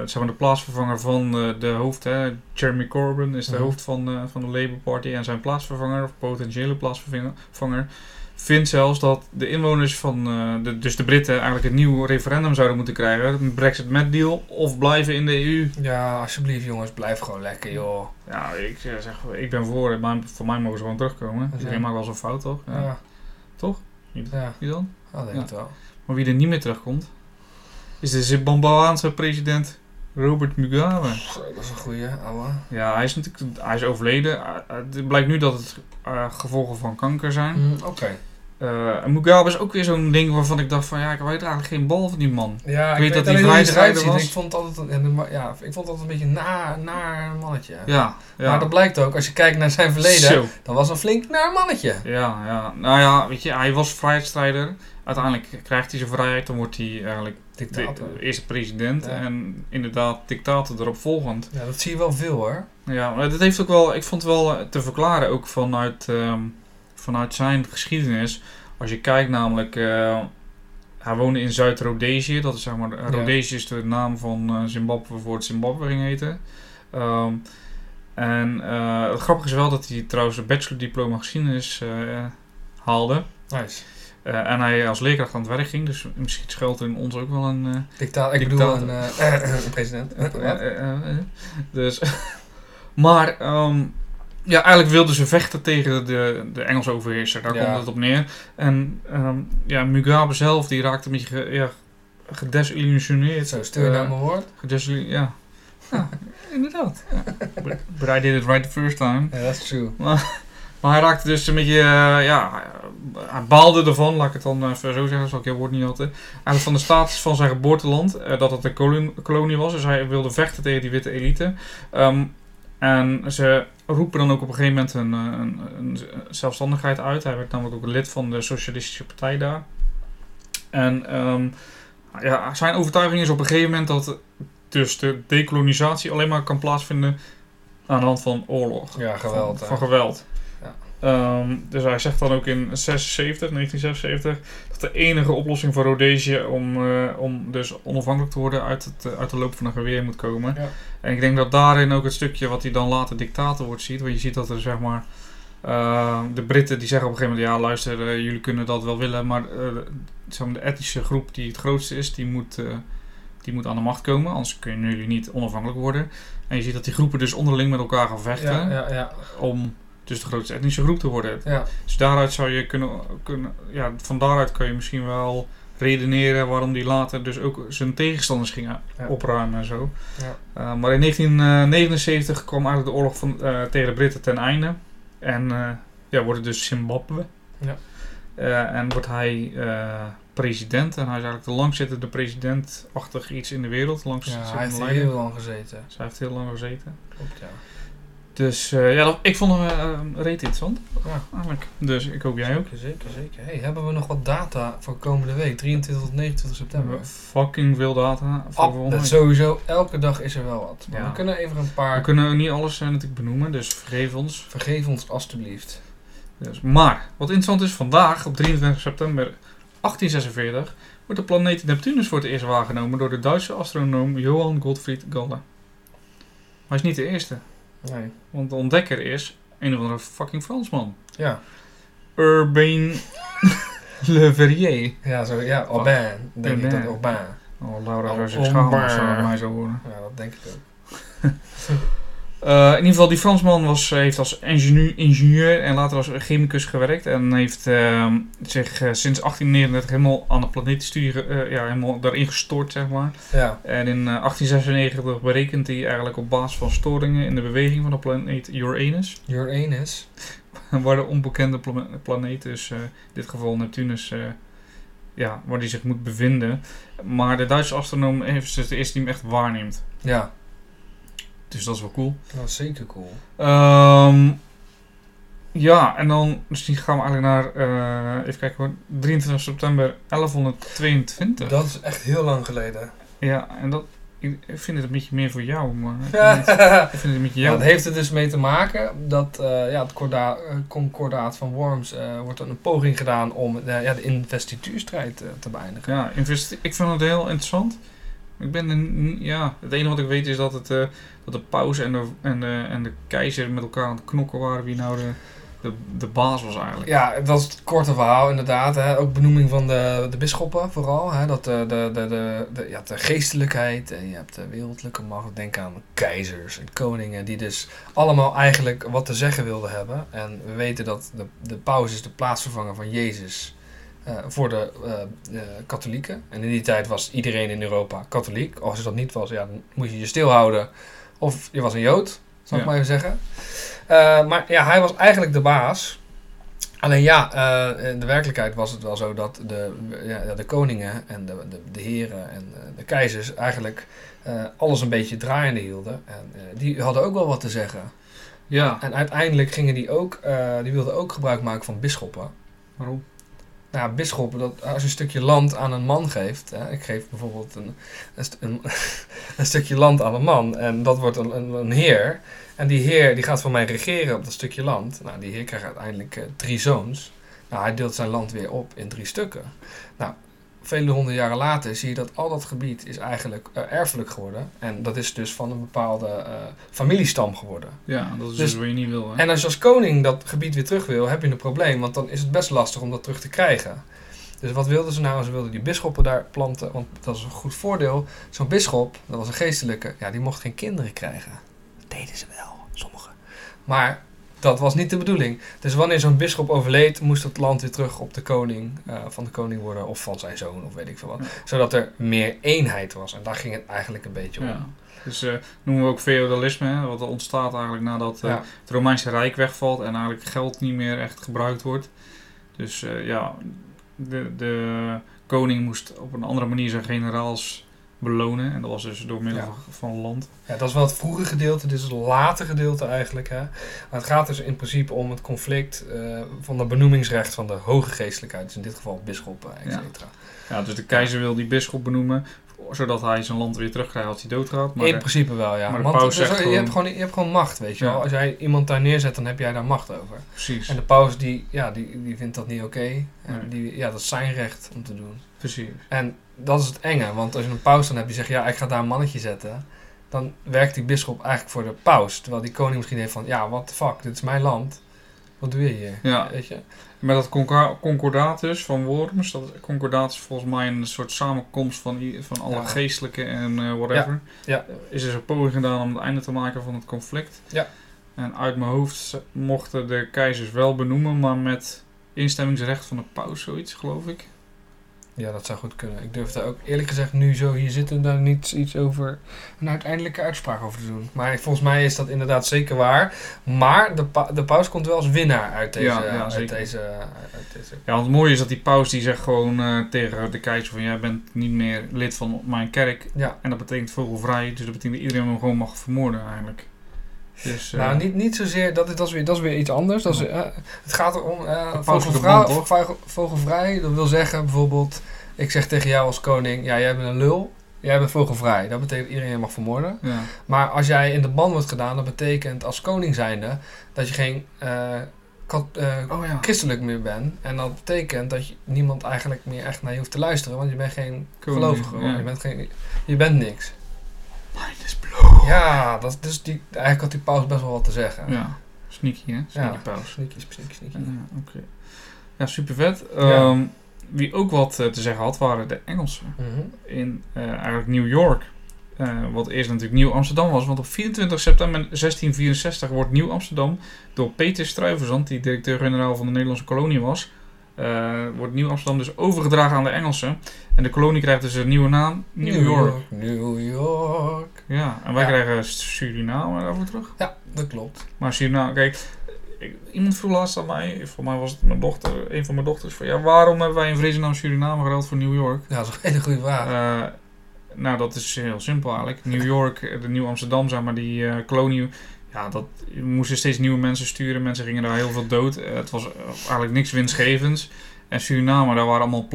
zeg maar de plaatsvervanger van eh, de hoofd, hè, Jeremy Corbyn is de Mhm. hoofd van, eh, van de Labour Party en zijn plaatsvervanger, of potentiële plaatsvervanger, vindt zelfs dat de inwoners van, eh, de, dus de Britten, eigenlijk een nieuw referendum zouden moeten krijgen. Een Brexit met deal of blijven in de EU. Ja, alsjeblieft jongens, blijf gewoon lekker joh. Ja, ik eh, zeg, ik ben voor, maar voor mij mogen ze gewoon terugkomen. Ja. Iedereen maakt wel zo'n fout, toch? Ja, ja, Toch? Niet. ja Wie dan? dat denk Ja. ik wel. Maar wie er niet meer terugkomt, is de Zimbabweaanse president Robert Mugabe. Dat is een goeie, ouwe. Ja, hij is natuurlijk hij is overleden. Eh, eh, Het blijkt nu dat het eh, gevolgen van kanker zijn. Mm, Oké. Eh, Mugabe is ook weer zo'n ding waarvan ik dacht van ja, ik weet eigenlijk geen bal van die man. Ja, Ik weet dat hij vrijstrijder was. Ik vond het altijd, een- ja, ik vond altijd een beetje een naar, naar mannetje. Ja, ja. Maar dat blijkt ook, als je kijkt naar zijn verleden, Zo. dan was een flink naar mannetje. Ja, ja. Nou ja, weet je, hij was vrijheidsstrijder. Uiteindelijk krijgt hij zijn vrijheid, dan wordt hij eigenlijk Dictator. de eerste president. Ja. En inderdaad, dictator erop volgend. Ja, dat zie je wel veel hoor. Ja, maar dat heeft ook wel, ik vond het wel eh, te verklaren, ook vanuit, ehm, vanuit zijn geschiedenis. Als je kijkt namelijk, eh, hij woonde in Zuid-Rhodesië, dat is zeg maar, Rhodesië is de naam van eh, Zimbabwe voor het Zimbabwe ging heten. Ehm, en eh, het grappige is wel dat hij trouwens een bachelordiploma geschiedenis haalde. Nice. Eh, en hij als leerkracht aan het werk ging, dus misschien schuilt er in ons ook wel een... Dicta ik Dictator. bedoel een, een president. Dus, maar ja, eigenlijk wilden ze vechten tegen de, de Engelse overheerser. Daar Ja. komt het op neer. En ehm, ja, Mugabe zelf die raakte een beetje ge, ja, gedesillusioneerd. Zo, stuur je naar mijn woord? gedesillu- ja. ja, inderdaad. But, but I did it right the first time. Ja, dat is true. Maar hij raakte dus een beetje, eh, ja, hij baalde ervan, laat ik het dan even zo zeggen, zal ik je woord niet altijd. Eigenlijk van de status van zijn geboorteland, eh, dat het een kolon- kolonie was. Dus hij wilde vechten tegen die witte elite. Ehm, en ze roepen dan ook op een gegeven moment een, eh, een, een zelfstandigheid uit. Hij werd namelijk ook lid van de Socialistische Partij daar. En ehm, ja, zijn overtuiging is op een gegeven moment dat dus de dekolonisatie alleen maar kan plaatsvinden aan de hand van oorlog. Ja, geweld. Van geweld. Ehm, dus hij zegt dan ook in 76, 1976 dat de enige oplossing voor Rhodesië om, eh, om dus onafhankelijk te worden uit, het, eh, uit de loop van een geweer moet komen. Ja. En ik denk dat daarin ook het stukje wat hij dan later dictator wordt ziet. Want je ziet dat er zeg maar eh, de Britten die zeggen op een gegeven moment ja luister eh, jullie kunnen dat wel willen maar zeg maar, de etnische groep die het grootste is die moet, die moet aan de macht komen. Anders kunnen jullie niet onafhankelijk worden. En je ziet dat die groepen dus onderling met elkaar gaan vechten Ja, ja, ja. om dus de grootste etnische groep te worden. ja. Dus daaruit zou je kunnen, kunnen ja, van daaruit kan je misschien wel redeneren waarom die later dus ook zijn tegenstanders gingen Ja. opruimen en zo. Ja. Eh, maar in 1979 kwam eigenlijk de oorlog van, eh, tegen de Britten ten einde. En eh, ja, wordt het dus Zimbabwe. Ja. En wordt hij president. En hij is eigenlijk de langzittende president-achtig iets in de wereld. Langs Ja, hij heeft heel lang gezeten. Dus hij heeft heel lang gezeten. Klopt, ja. Dus eh, ja, dat, ik vond hem eh, reet interessant. Ja. Eigenlijk. Dus ik hoop jij ook. Zeker, zeker, zeker. Hey, hebben we nog wat data voor komende week? 23 tot 29 We september. hebben fucking veel data voor Ah, volgende week. sowieso, elke dag is er wel wat. Maar Ja. we kunnen even een paar... We kunnen niet alles eh, natuurlijk benoemen, dus vergeef ons. Vergeef ons alstublieft. Dus, maar, wat interessant is, vandaag op 23 september 1846 wordt de planeet Neptunus voor het eerst waargenomen door de Duitse astronoom Johann Gottfried Galle. Hij is niet de eerste, Nee. want de ontdekker is een of andere fucking Fransman. Ja. Urbain Le Verrier. Ja, zo, ja, Aubin. Denk ik Aubin. dat Aubin. Oh, Laura zou Oh, zich schamen als ze Ombar. dat mij zo horen. Ja, dat denk ik ook. Eh, in ieder geval, die Fransman was, eh, heeft als ingenieur, ingenieur en later als chemicus gewerkt. En heeft ehm, zich eh, sinds 1839 helemaal aan de planetenstudie, ja, helemaal daarin gestort, zeg maar. Ja. En in eh, 1896 berekent hij eigenlijk op basis van storingen in de beweging van de planeet Uranus. Uranus. waar de onbekende pla- planeet, dus in dit geval Neptunus, ja, waar die zich moet bevinden. Maar de Duitse astronoom heeft dus de eerste die hem echt waarneemt. Ja. Dus dat is wel cool. Dat is zeker cool. Ehm, ja, en dan misschien gaan we eigenlijk naar, eh, even kijken hoor, 23 september 1122. Dat is echt heel lang geleden. Ja, en dat, ik vind het een beetje meer voor jou, maar ik vind het, ik vind het een beetje jou. dat heeft er dus mee te maken dat eh, ja, het corda- eh, concordaat van Worms wordt dan een poging gedaan om de, ja, de investituurstrijd te beëindigen. Ja, investi- ik vind het heel interessant. Ik ben er ja, het enige wat ik weet is dat, het, eh, dat de paus en de, en, de, en de keizer met elkaar aan het knokken waren wie nou de, de, de baas was eigenlijk. Ja, dat is het korte verhaal inderdaad. Hè. Ook benoeming van de, de bisschoppen vooral. Hè. Dat de, de, de, de, de- je hebt de geestelijkheid en je hebt de wereldlijke macht. Denk aan keizers en koningen die dus allemaal eigenlijk wat te zeggen wilden hebben. En we weten dat de, de paus is de plaatsvervanger van Jezus eh, voor de, eh, de katholieken. En in die tijd was iedereen in Europa katholiek. Als dat niet was, ja, dan moet je je stilhouden. Of je was een jood, zal ik Ja. maar even zeggen. Eh, maar ja, hij was eigenlijk de baas. Alleen ja, in de werkelijkheid was het wel zo dat de, ja, de koningen en de, de, de heren en de keizers eigenlijk alles een beetje draaiende hielden. En die hadden ook wel wat te zeggen. Ja, En uiteindelijk gingen die ook, die wilden ook gebruik maken van bisschoppen. waarom? Nou, bisschoppen, dat, als je een stukje land aan een man geeft. Hè, ik geef bijvoorbeeld een, een, een, stukje land aan een man. En dat wordt een, een, heer. En die heer die gaat voor mij regeren op dat stukje land. Nou, die heer krijgt uiteindelijk eh, drie zoons. Nou, hij deelt zijn land weer op in drie stukken. Nou, vele honderden jaren later zie je dat al dat gebied is eigenlijk eh, erfelijk geworden. En dat is dus van een bepaalde eh, familiestam geworden. Ja, dat is Dus- dus wat je niet wil. Hè? En als je als koning dat gebied weer terug wil, heb je een probleem. Want dan is het best lastig om dat terug te krijgen. Dus wat wilden ze nou? Ze wilden die bisschoppen daar planten. Want dat is een goed voordeel. Zo'n bisschop, dat was een geestelijke, ja, die mocht geen kinderen krijgen. Dat deden ze wel, sommigen. Maar dat was niet de bedoeling. Dus wanneer zo'n bisschop overleed, moest het land weer terug op de koning, eh, van de koning worden. Of van zijn zoon, of weet ik veel wat. Ja. Zodat er meer eenheid was. En daar ging het eigenlijk een beetje om. Ja. Dus eh, noemen we ook feodalisme, hè, wat er ontstaat eigenlijk nadat eh, het Romeinse Rijk wegvalt en eigenlijk geld niet meer echt gebruikt wordt. Dus ja, de, de koning moest op een andere manier zijn generaals belonen. En dat was dus door middel Ja. van, land. Ja, dat is wel het vroege gedeelte, dit is het late gedeelte eigenlijk. Hè. Maar het gaat dus in principe om het conflict eh, van het benoemingsrecht van de hoge geestelijkheid. Dus in dit geval bisschoppen, et Ja. cetera. Ja, dus de keizer wil die bisschop benoemen, zodat hij zijn land weer terugkrijgt als hij doodgaat. Maar in principe wel, ja. maar de Want paus zegt je, gewoon- hebt gewoon, je hebt gewoon macht, weet je Ja. wel. Als jij iemand daar neerzet, dan heb jij daar macht over. precies, En de paus, die, ja, die, die vindt dat niet oké. En Nee. die, ja, dat is zijn recht om te doen. precies. En dat is het enge, want als je een paus dan hebt die zegt, ja, ik ga daar een mannetje zetten, dan werkt die bisschop eigenlijk voor de paus. Terwijl die koning misschien heeft van, ja, what the fuck, dit is mijn land. Wat doe je hier? Ja. Weet je? Met dat concordatus van Worms, dat concordaat is volgens mij een soort samenkomst van, van alle Ja. geestelijke en eh, whatever. Ja. Is er een poging gedaan om het einde te maken van het conflict. Ja. En uit mijn hoofd mochten de keizers wel benoemen, maar met instemmingsrecht van de paus, zoiets geloof ik. Ja, dat zou goed kunnen. Ik durf daar ook eerlijk gezegd nu zo hier zitten daar niet iets over een uiteindelijke uitspraak over te doen. Maar volgens mij is dat inderdaad zeker waar. Maar de, pa- de paus komt wel als winnaar uit deze, Ja, ja, uit zeker. deze, uit deze Ja, want het mooie is dat die paus die zegt gewoon eh, tegen de keizer van jij bent niet meer lid van mijn kerk. Ja. En dat betekent vogelvrij, dus dat betekent dat iedereen hem gewoon mag vermoorden eigenlijk. Dus, eh, Nou, niet, niet zozeer, dat, is- dat, is weer, dat is weer iets anders. Dat is, eh, het gaat erom, eh vogelvrij, vogelvrij, dat wil zeggen bijvoorbeeld, ik zeg tegen jou als koning, ja, jij bent een lul, jij bent vogelvrij. Dat betekent iedereen mag vermoorden. ja. Maar als jij in de ban wordt gedaan, dat betekent als koning zijnde dat je geen kat- Oh ja. christelijk meer bent. En dat betekent dat je, niemand eigenlijk meer echt naar je hoeft te luisteren, want je bent geen Koning, gelovige. ja. Je, bent geen, je bent niks. Mine is blue. Ja, dat, dus die, eigenlijk had die paus best wel wat te zeggen. Ja, sneaky hè? Sneaky Ja. paus. Sneaky, sneaky, sneaky. Ja, oké. Ja, super vet. Ja. wie ook wat eh, te zeggen had, waren de Engelsen. Mhm. In eh, eigenlijk New York. Eh, wat eerst natuurlijk Nieuw Amsterdam was. Want op 24 september 1664 wordt Nieuw Amsterdam door Peter Stuyvesant, die directeur-generaal van de Nederlandse kolonie was, eh, wordt Nieuw Amsterdam dus overgedragen aan de Engelsen. En de kolonie krijgt dus een nieuwe naam, New, York. New York. Ja, en wij Ja. krijgen Suriname daarvoor terug. Ja, dat klopt. Maar Suriname, kijk, iemand vroeg laatst aan mij, voor mij was het mijn dochter, een van mijn dochters, van ja, waarom hebben wij in vrezennaam Suriname geruild voor New York? Ja, dat is een hele goede vraag. Eh, nou, dat is heel simpel eigenlijk. New York, de Nieuw Amsterdam, zeg maar, die eh, kolonie. Ja, dat we moesten steeds nieuwe mensen sturen. Mensen gingen daar heel veel dood. Eh, het was eh, eigenlijk niks winstgevends. En Suriname, daar waren allemaal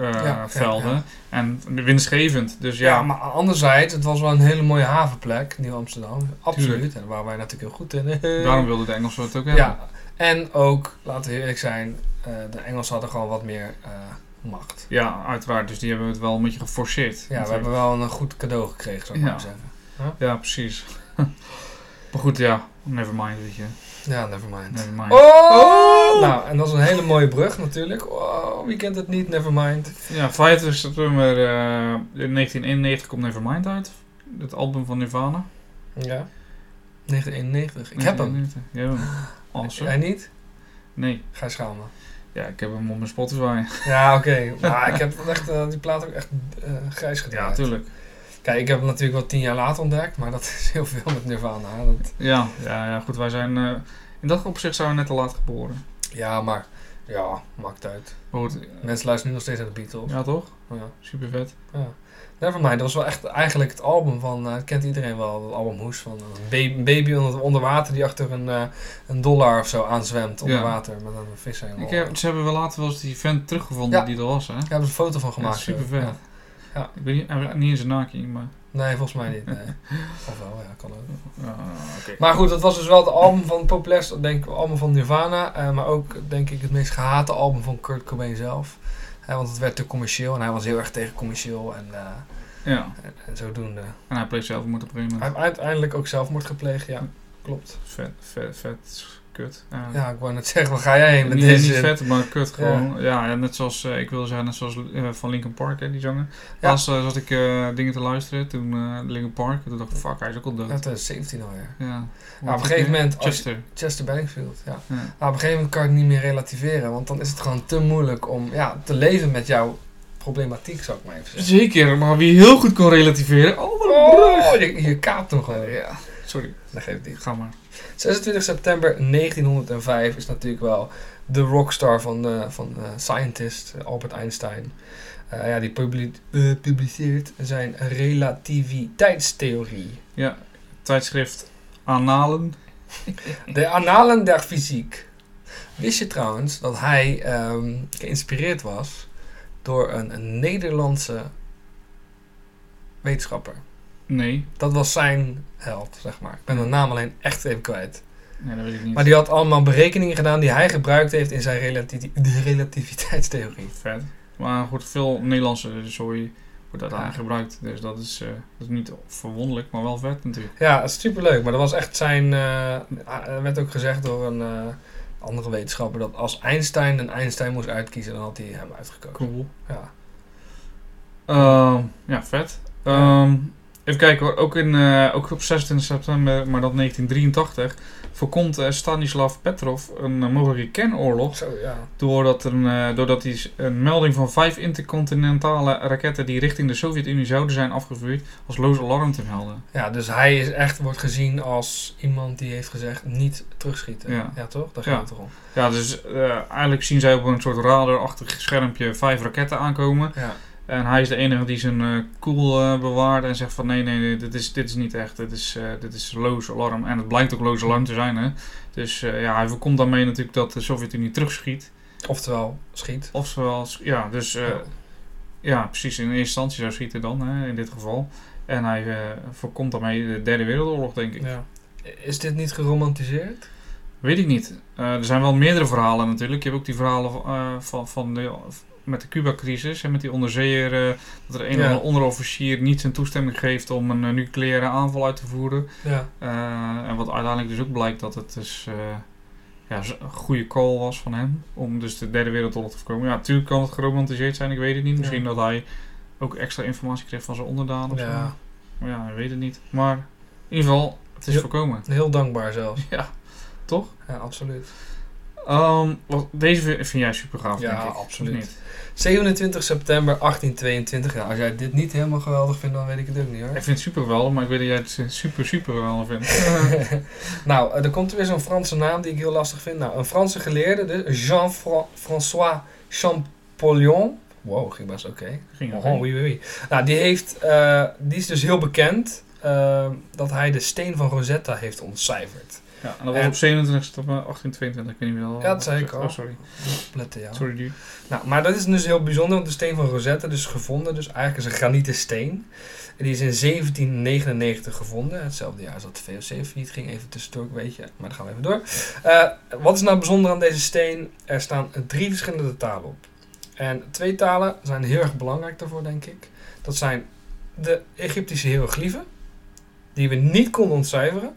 ja, ja. En winstgevend. Dus ja. ja, maar anderzijds, het was wel een hele mooie havenplek, Nieuw Amsterdam. Absoluut. Tuurlijk. En daar waren wij natuurlijk heel goed in. daarom wilden de Engelsen het ook hebben. Ja, en ook, laten we eerlijk zijn, eh, de Engelsen hadden gewoon wat meer macht. Ja, uiteraard. Dus die hebben het wel een beetje geforceerd. Ja, we hebben wel een goed cadeau gekregen, zou ik maar zeggen. Ja, precies. maar goed, ja. Never mind, weet je. Ja, nevermind. Never mind. Oh! Nou, en dat is een hele mooie brug natuurlijk. Oh, wie kent het niet, nevermind. Ja, 25 september in 1991 komt Nevermind uit. Het album van Nirvana. Ja. 1991. Ik heb hem. 1991. Je hebt hem. Awesome. Jij niet? Nee. Ga je schamen. Ja, ik heb hem op mijn Spotify. Ja, oké. Maar ik heb echt, eh, die plaat ook echt eh, grijs gedraaid. Ja, tuurlijk. Kijk, ik heb hem natuurlijk wel tien jaar later ontdekt, maar dat is heel veel met Nirvana. Dat, Ja, ja, ja, goed. Wij zijn... eh, in dat opzicht zijn we net te laat geboren. Ja, maar ja, maakt uit. Goed, Mensen luisteren nu nog steeds naar de Beatles. ja toch? Ja. Super vet. Ja. Nevermind, dat was wel echt eigenlijk het album van, eh, dat kent iedereen wel, het album Hoes van een baby, een baby onder, onder water die achter een, eh, een dollar of zo aanzwemt onder Ja. water met een vishengel. Ik heb, ze hebben wel later wel eens die vent teruggevonden Ja. die er was, hè? Daar hebben ze een foto van gemaakt. super vet. Ja. Ik weet niet, hij niet eens een naki, maar... Nee, volgens mij niet. Nee. of wel, ja, kan ook. Maar goed, dat was dus wel het album van het populairste, denk ik, album van Nirvana. eh, maar ook, denk ik, het meest gehate album van Kurt Cobain zelf. Eh, want het werd te commercieel en hij was heel erg tegen commercieel en, eh, Ja, en, en zodoende. en hij pleegt zelf moet op een gegeven Hij heeft uiteindelijk ook zelfmoord gepleegd, ja. Klopt. Vet, vet, vet, kut. Ja. Ja, ik wou net zeggen, waar ga jij heen met niet, deze? niet vet, maar kut gewoon. Ja, ja net zoals, eh, ik wilde zeggen, net zoals eh, van Linkin Park, hè, die zanger. Ja. Laatst eh, zat ik dingen te luisteren, toen Linkin Park, en toen dacht ik, fuck, hij is ook al dood. Ja, 2017 alweer. Ja. Ja, op een gegeven moment, als, Chester. Chester Benningfield, ja. Ja. Maar op een gegeven moment kan ik het niet meer relativeren, want dan is het gewoon te moeilijk om ja, te leven met jouw problematiek, zou ik maar even zeggen. Zeker, maar wie heel goed kon relativeren. Oh. Oh, je, je kaapt hem gewoon. Ja, sorry. Dat geeft niet. Ga maar. 26 september 1905 is natuurlijk wel de rockstar van, eh, van eh, scientist Albert Einstein. Eh, ja, die publi- publiceert zijn relativiteitstheorie. Ja, tijdschrift Analen. De Annalen der Fysiek. Wist je trouwens dat hij ehm, geïnspireerd was door een, een Nederlandse wetenschapper? Nee. Dat was zijn held, zeg maar. Ik ben de naam alleen echt even kwijt. Nee, dat weet ik niet. Maar die had allemaal berekeningen gedaan die hij gebruikt heeft in zijn relati- de relativiteitstheorie. Vet. Maar goed, veel Nederlandse zooi wordt uiteindelijk gebruikt. Dus dat is, eh, dat is niet verwonderlijk, maar wel vet natuurlijk. Ja, het is superleuk. Maar dat was echt zijn... er werd ook gezegd door een andere wetenschapper... dat als Einstein een Einstein moest uitkiezen... dan had hij hem uitgekozen. Cool. Ja. Ehm, ja, vet. Ehm, even kijken hoor. Ook, in, eh, ook op 26 september, maar dat 1983, voorkomt eh, Stanislav Petrov een eh, mogelijke kernoorlog. Zo, ja. Doordat, een, doordat hij een melding van vijf intercontinentale raketten die richting de Sovjet-Unie zouden zijn afgevuurd, als loos alarm te melden. Ja, dus hij is echt, wordt gezien als iemand die heeft gezegd niet terugschieten. Ja. Ja, toch? Daar Ja. gaat het toch om. Ja, dus eigenlijk zien zij op een soort radarachtig schermpje vijf raketten aankomen. Ja. En hij is de enige die zijn eh koel eh, bewaart en zegt van nee, nee, nee, dit is, dit is niet echt. Dit is, eh, dit is loos alarm. En het blijkt ook loos alarm te zijn. Hè? Dus ja, hij voorkomt daarmee natuurlijk dat de Sovjet-Unie terugschiet. Oftewel, schiet. Oftewel, ja, dus Ja. ja, precies in eerste instantie zou schieten dan, hè, in dit geval. En hij voorkomt daarmee de derde wereldoorlog, denk ik. Ja. Is dit niet geromantiseerd? Weet ik niet. Er zijn wel meerdere verhalen natuurlijk. Je hebt ook die verhalen van, van de, met de Cuba-crisis. En met die onderzeeër. eh, dat er een Ja. onderofficier niet zijn toestemming geeft om een eh, nucleaire aanval uit te voeren. Ja. Eh, en wat uiteindelijk dus ook blijkt dat het dus ja, een goede call was van hem. Om dus de derde wereldoorlog te voorkomen. Ja, natuurlijk kan het geromantiseerd zijn. Ik weet het niet. Misschien Ja. dat hij ook extra informatie kreeg van zijn onderdanen of zo. Ja. Maar ja, ik weet het niet. Maar in ieder geval, het is voorkomen. Heel dankbaar zelfs. Ja, toch? Ja, absoluut. Wat, deze vind jij super gaaf, Ja, denk ik. of absoluut. niet? 27 september 1822. Ja, als jij dit niet helemaal geweldig vindt, dan weet ik het ook niet hoor. Ik vind het super geweldig, maar ik weet dat jij het eh, super, super geweldig vindt. nou, eh, er komt weer zo'n Franse naam die ik heel lastig vind. Nou, een Franse geleerde, dus Jean-François Champollion. Wow, ging best oké. Ging Oh, oké. oui, oui, oui. Nou, die, heeft, eh, die is dus heel bekend dat hij de steen van Rosetta heeft ontcijferd. Ja, en dat was En- op 27 september 1822, ik weet niet meer wel. Ja, dat zei ik al. Oh, sorry. Letten, ja. Sorry, dude. Nou, maar dat is dus heel bijzonder, want de steen van Rosetta dus gevonden. Dus eigenlijk is een granieten steen. En die is in 1799 gevonden. Hetzelfde jaar als dat de VOC failliet ging. Even tussendoor, weet je. Maar dan gaan we even door. Eh, wat is nou bijzonder aan deze steen? Er staan drie verschillende talen op. En twee talen zijn heel erg belangrijk daarvoor, denk ik. Dat zijn de Egyptische hieroglyphen. Die we niet konden ontcijferen.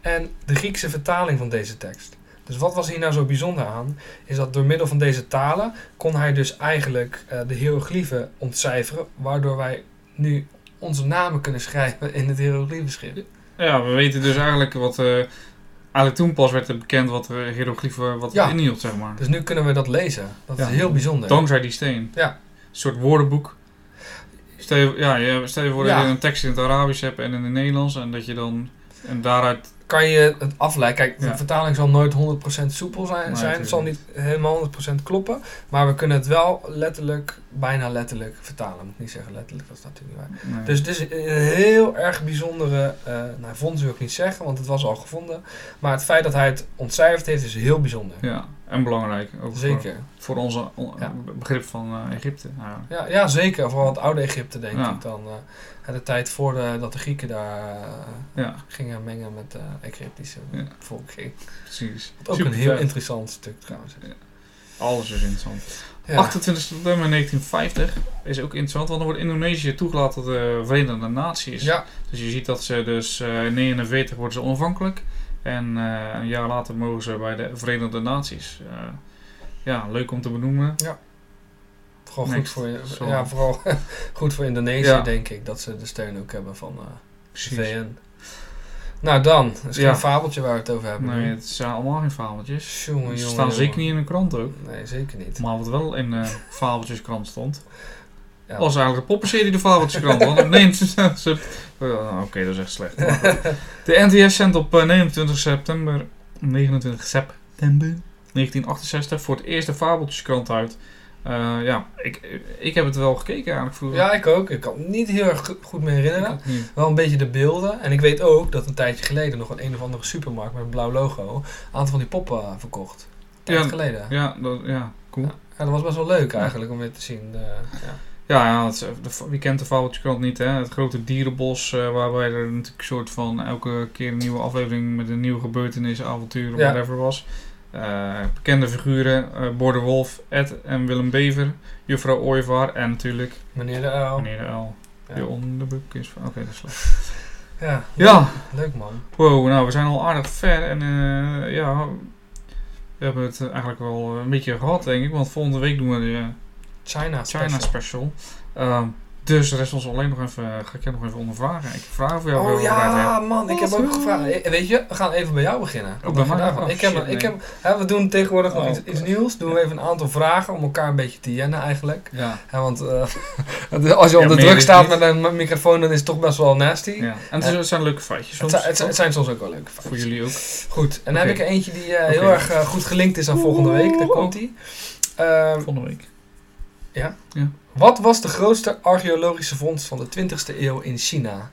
En de Griekse vertaling van deze tekst. Dus wat was hier nou zo bijzonder aan? Is dat door middel van deze talen kon hij dus eigenlijk eh, de hieroglyphen ontcijferen. Waardoor wij nu onze namen kunnen schrijven in het hieroglyphenschrift. Ja, we weten dus eigenlijk wat... eh, eigenlijk toen pas werd het bekend wat de hieroglyphen wat Ja. inhield, zeg maar. Dus nu kunnen we dat lezen. Dat Ja. is heel bijzonder. Dankzij die steen. Ja. Een soort woordenboek. Stel je, ja, je, stel je voor dat Ja. je een tekst in het Arabisch hebt en in het Nederlands. En dat je dan... En daaruit kan je het afleiden. Kijk, de Ja. vertaling zal nooit 100% soepel zijn. Nee, zijn. Het zal niet helemaal 100% kloppen. Maar we kunnen het wel letterlijk, bijna letterlijk vertalen. Ik moet niet zeggen letterlijk, dat is natuurlijk niet waar. Nee. Dus het is een heel erg bijzondere, eh nou vond wil ik niet zeggen, want het was al gevonden. Maar het feit dat hij het ontcijferd heeft is heel bijzonder. ja, en belangrijk. Ook Zeker. voor onze on- Ja. begrip van eh, Egypte. Ja, ja, zeker. Vooral het oude Egypte denk Ja. ik dan. eh, de tijd voordat de Grieken daar ja, gingen mengen met de Egyptische volking. precies. Wat ook Super een heel vet. interessant stuk trouwens. Alles is interessant. Ja. 28 september 1950 is ook interessant, want dan wordt Indonesië toegelaten tot de Verenigde Naties. ja, Dus je ziet dat ze dus in 49 worden ze onafhankelijk. En eh, een jaar later mogen ze bij de Verenigde Naties. Eh, ja, leuk om te benoemen. vooral goed voor, Zo. ja, vooral goed voor Indonesië Ja. denk ik. Dat ze de steun ook hebben van eh, de. VN. Nou dan, is Ja. geen fabeltje waar we het over hebben. Nee, nu. het zijn allemaal geen fabeltjes. Jongen, Ze staan jongen. zeker niet in een krant ook. Nee, zeker niet. Maar wat wel in de fabeltjeskrant stond, Ja. was eigenlijk de poppenserie de fabeltjeskrant. Want op 29 sep- Oh, Oké, dat is echt slecht. De NTS zendt op eh, 29 september, 29 september 1968 voor het eerst de fabeltjeskrant uit. Eh, ja, ik, ik heb het wel gekeken eigenlijk vroeger. Ja, ik ook. Ik kan het niet heel erg go- goed ik herinneren. Wel een beetje de beelden. En ik weet ook dat een tijdje geleden nog een een of andere supermarkt met een blauw logo een aantal van die poppen eh, verkocht. Een tijd Ja, geleden. Ja. Ja, dat, ja, cool. dat was best wel leuk eigenlijk om weer te zien. eh, ja. Ja, ja het de, wie kent de fabeltjeskrant niet, hè? Het grote dierenbos, eh, waarbij er natuurlijk een soort van elke keer een nieuwe aflevering met een nieuwe gebeurtenis, avontuur of Ja. whatever was. Eh, bekende figuren, eh Bor de Wolf, Ed en Willem Bever, juffrouw Ooievaar en natuurlijk Meneer de Uil. meneer de Uil. Ja. Die onderbuk is van... Oké, dat is slecht. Ja, Ja, leuk man. wow, nou we zijn al aardig ver en eh, ja, we hebben het eigenlijk wel een beetje gehad denk ik, want volgende week doen we de eh, China China special. special. Ehm, dus rest ons alleen nog even, ga ik jou nog even ondervragen. Ik vragen voor jou. Oh ja, man, ik heb ook gevraagd. Eh, Weet je, we gaan even bij jou beginnen. Wat bij dacht je mij? daarvan? Oh, ik heb, shit, ik nee. heb, hè, we doen tegenwoordig nog Oh, iets, iets nieuws. Doen we even een aantal vragen om elkaar een beetje te jennen eigenlijk. Ja. Hè, want eh, als je Ja, onder druk staat met een microfoon, dan is het toch best wel nasty. ja. En het, zijn leuke feitjes Het, soms. zijn- het, het zijn soms ook wel leuke voor feitjes. jullie ook. Goed, en dan heb ik er eentje die eh, heel erg eh, goed gelinkt is aan volgende week. Daar komt hij. Volgende week. Wat was de grootste archeologische vondst van de 20e eeuw in China?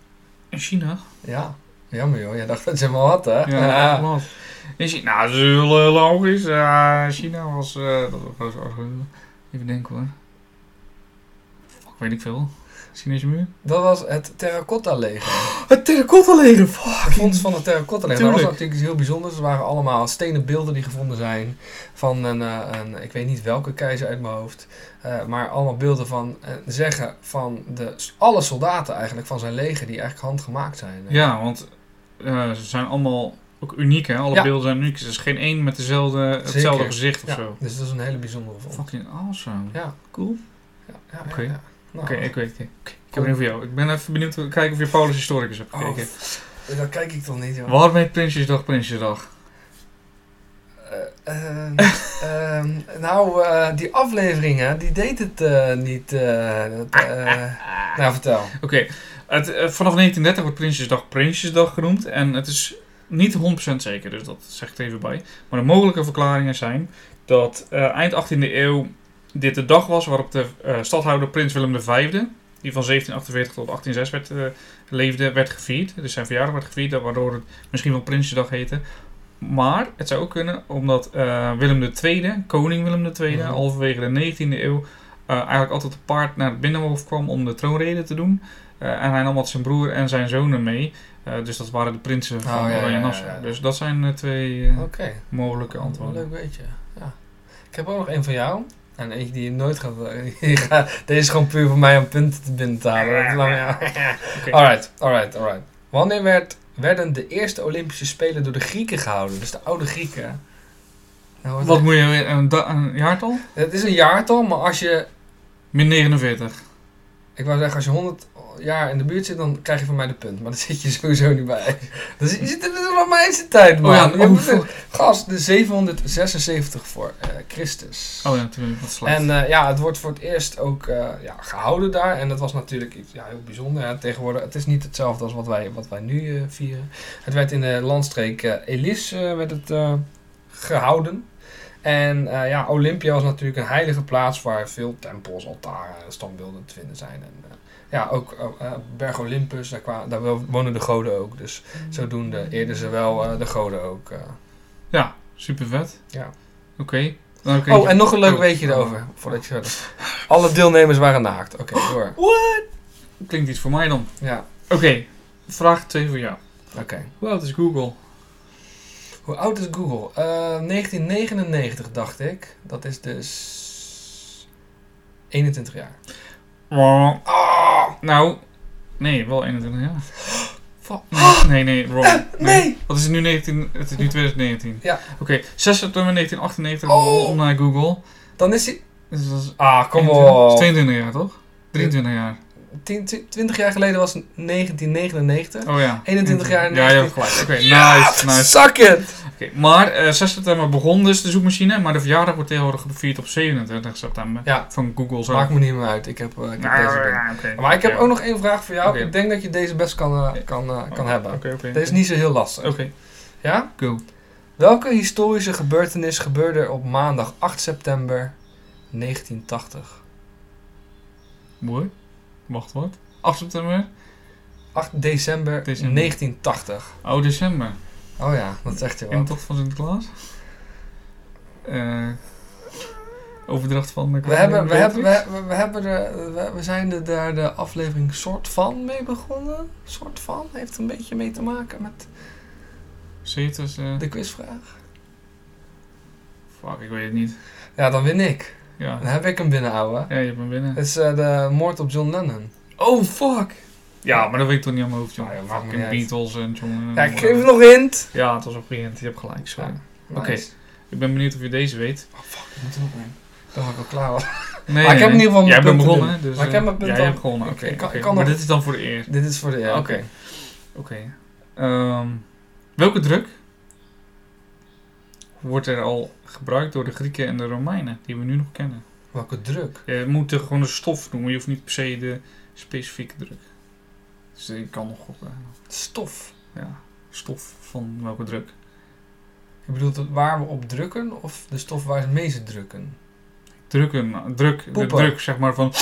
In China? Ja, jammer joh. Jij dacht dat hem al had, hè? Ja, wat? In China, nou, dat is heel logisch. Ja, China was... eh, dat was even denken hoor. Fuck, weet ik veel. Chinese muur? Dat was het Terracotta leger. Het terracotta leger, fuck. vondst van het Terracotta leger. Dat was Tuurlijk. natuurlijk iets heel bijzonders. Er waren allemaal stenen beelden die gevonden zijn. Van een, eh, een ik weet niet welke keizer uit mijn hoofd. eh, maar allemaal beelden van eh, zeggen van de, alle soldaten eigenlijk van zijn leger die eigenlijk handgemaakt zijn. Ja, want ze zijn allemaal ook uniek, hè? Alle Ja. beelden zijn uniek. Er is geen één met dezelfde, hetzelfde Zeker. gezicht of Ja, zo. Dus dat is een hele bijzondere vondst. Fucking awesome. Ja. Cool. Ja, ja, Oké. ja, ja. Nou, Oké, ik weet het. Oké, Ik heb een voor jou. Ik ben even benieuwd kijken of je Paulus Historicus hebt Oh, gekeken. dat kijk ik toch niet, joh. Waarom heet Prinsjesdag Prinsjesdag? Eh, eh, ehm, nou, eh, die afleveringen, die deed het eh, niet. nou, vertel. Oké, het, eh, vanaf 1930 wordt Prinsjesdag Prinsjesdag genoemd. En het is niet 100% zeker, dus dat zeg ik er even bij. Maar de mogelijke verklaringen zijn dat eind 18e eeuw dit de dag was waarop de eh, stadhouder Prins Willem V, die van 1748 tot 1806 werd, eh, leefde, werd gevierd. Dus zijn verjaardag werd gevierd, waardoor het misschien wel Prinsjesdag heette. Maar het zou ook kunnen omdat eh, Willem II, koning Willem II, Mhm. halverwege de 19e eeuw, eigenlijk altijd te paard naar het binnenhof kwam om de troonrede te doen. En hij nam wat zijn broer en zijn zonen mee. Dus dat waren de prinsen van Oh, ja, Oranje ja, Nassau. ja. Dus dat zijn de twee mogelijke een antwoorden. leuk weetje. Ja. Ik heb ook nog één van jou. En eentje die je nooit gaat... Deze is gewoon puur voor mij om punten te binnen te halen. Dat is lang, ja. Alright, alright, alright. Wanneer werd, werden de eerste Olympische Spelen door de Grieken gehouden? Dus de oude Grieken. Nou, Wat moet je een, een jaartal? Het is een jaartal, maar als je... Min 49. Ik wou zeggen, als je 100 jaar in de buurt zit, dan krijg je van mij de punt. Maar daar zit je sowieso niet bij. Dus je zit in de Romeinse tijd, man. Oh ja, oh. Gast, de 776 voor eh, Christus. Oh ja, natuurlijk. Wat slecht. En eh, ja, het wordt voor het eerst ook eh, ja, gehouden daar. En dat was natuurlijk iets ja, heel bijzonder. Hè. Tegenwoordig, het is niet hetzelfde als wat wij, wat wij nu vieren. Het werd in de landstreek Elis werd het, eh, gehouden. En ja, Olympia was natuurlijk een heilige plaats waar veel tempels, altaren, standbeelden te vinden zijn. En ja, ook eh, eh, Berg Olympus, daar, kwa- daar wo- wonen de goden ook. Dus zodoende eerden ze wel eh, de goden ook. eh. Ja, super vet. Ja. Oké. Oh, en nog een leuk Oh. weetje erover, voordat je verder... Alle deelnemers waren naakt. Oké, door. What? Klinkt iets voor mij dan. Ja, Oké, vraag 2 voor jou. oké. Hoe oud is Google? Hoe oud is Google? Eh, 1999 dacht ik. Dat is dus 21 jaar. Oh, nou, nee, wel 21 jaar. Nee, nee, nee, wrong. nee! Wat is het nu 19? Het is nu 2019. Ja. Oké, 6 september 1998 Oh. naar Google. Dan is hij... Dus dat is Ah, kom 21 op. 22 jaar toch? 23 jaar. 10, 20 jaar geleden was het 1999. Oh ja. 21 jaar Ja, je hebt 19. gelijk. Oké, nice, nice. Suck it! Oké, maar eh 6 september begon dus de zoekmachine, maar de verjaardag wordt tegenwoordig gevierd op 27 september. Ja, Van Google zo. maakt me niet meer uit. Ik heb, eh, ik heb deze binnen. Ah, oké. Maar ik heb Ja. ook nog één vraag voor jou. Ik denk dat je deze best kan, eh, kan, eh, kan Oh, hebben. Oké, oké. Deze is niet zo heel lastig. Oké, Ja? go. Welke historische gebeurtenis gebeurde er op maandag 8 september 1980? Mooi. Wacht, wat? 8 september? 8 december, December. 1980. Oh, december. Oh ja, dat zegt je In de wat. tocht van Sinterklaas? Eh overdracht van de We hebben, we, hebben, we, Beatrix? we, we hebben er, we, we zijn er daar de aflevering soort van mee begonnen. Soort van. Heeft een beetje mee te maken met Cetus, eh, de quizvraag. Fuck, ik weet het niet. Ja, dan win ik. Ja. Dan heb ik hem binnen, ouwe. Ja, je hebt hem binnen. Het is eh, de moord op John Lennon. Oh, fuck! Ja, maar dat weet ik toch niet aan mijn hoofd, joh. Ah, ja, Fucking. Beatles en John... Ja, ik geef het nog hint. Ja, het was op begint. Je hebt gelijk, sorry. Ja, Oké. Ik ben benieuwd of je deze weet. Oh fuck, ik moet er nog een. Dan was ik al klaar. Nee, Maar ik heb in ieder geval Jij mijn bent punten begonnen, dus... Maar ik eh, heb mijn punten Jij hebt gewonnen, Ik- oké. Maar dit is dan voor de eer. Dit is voor de... Oké. Oké. Oké. Ehm, welke druk wordt er al gebruikt door de Grieken en de Romeinen, die we nu nog kennen? Welke druk? Je moet er gewoon een stof noemen, je hoeft niet per se de specifieke druk. Dus je kan nog gokken. Stof. Ja, stof van welke druk. Je bedoelt waar we op drukken of de stof waar ze mee ze drukken? Drukken, druk, de druk zeg maar van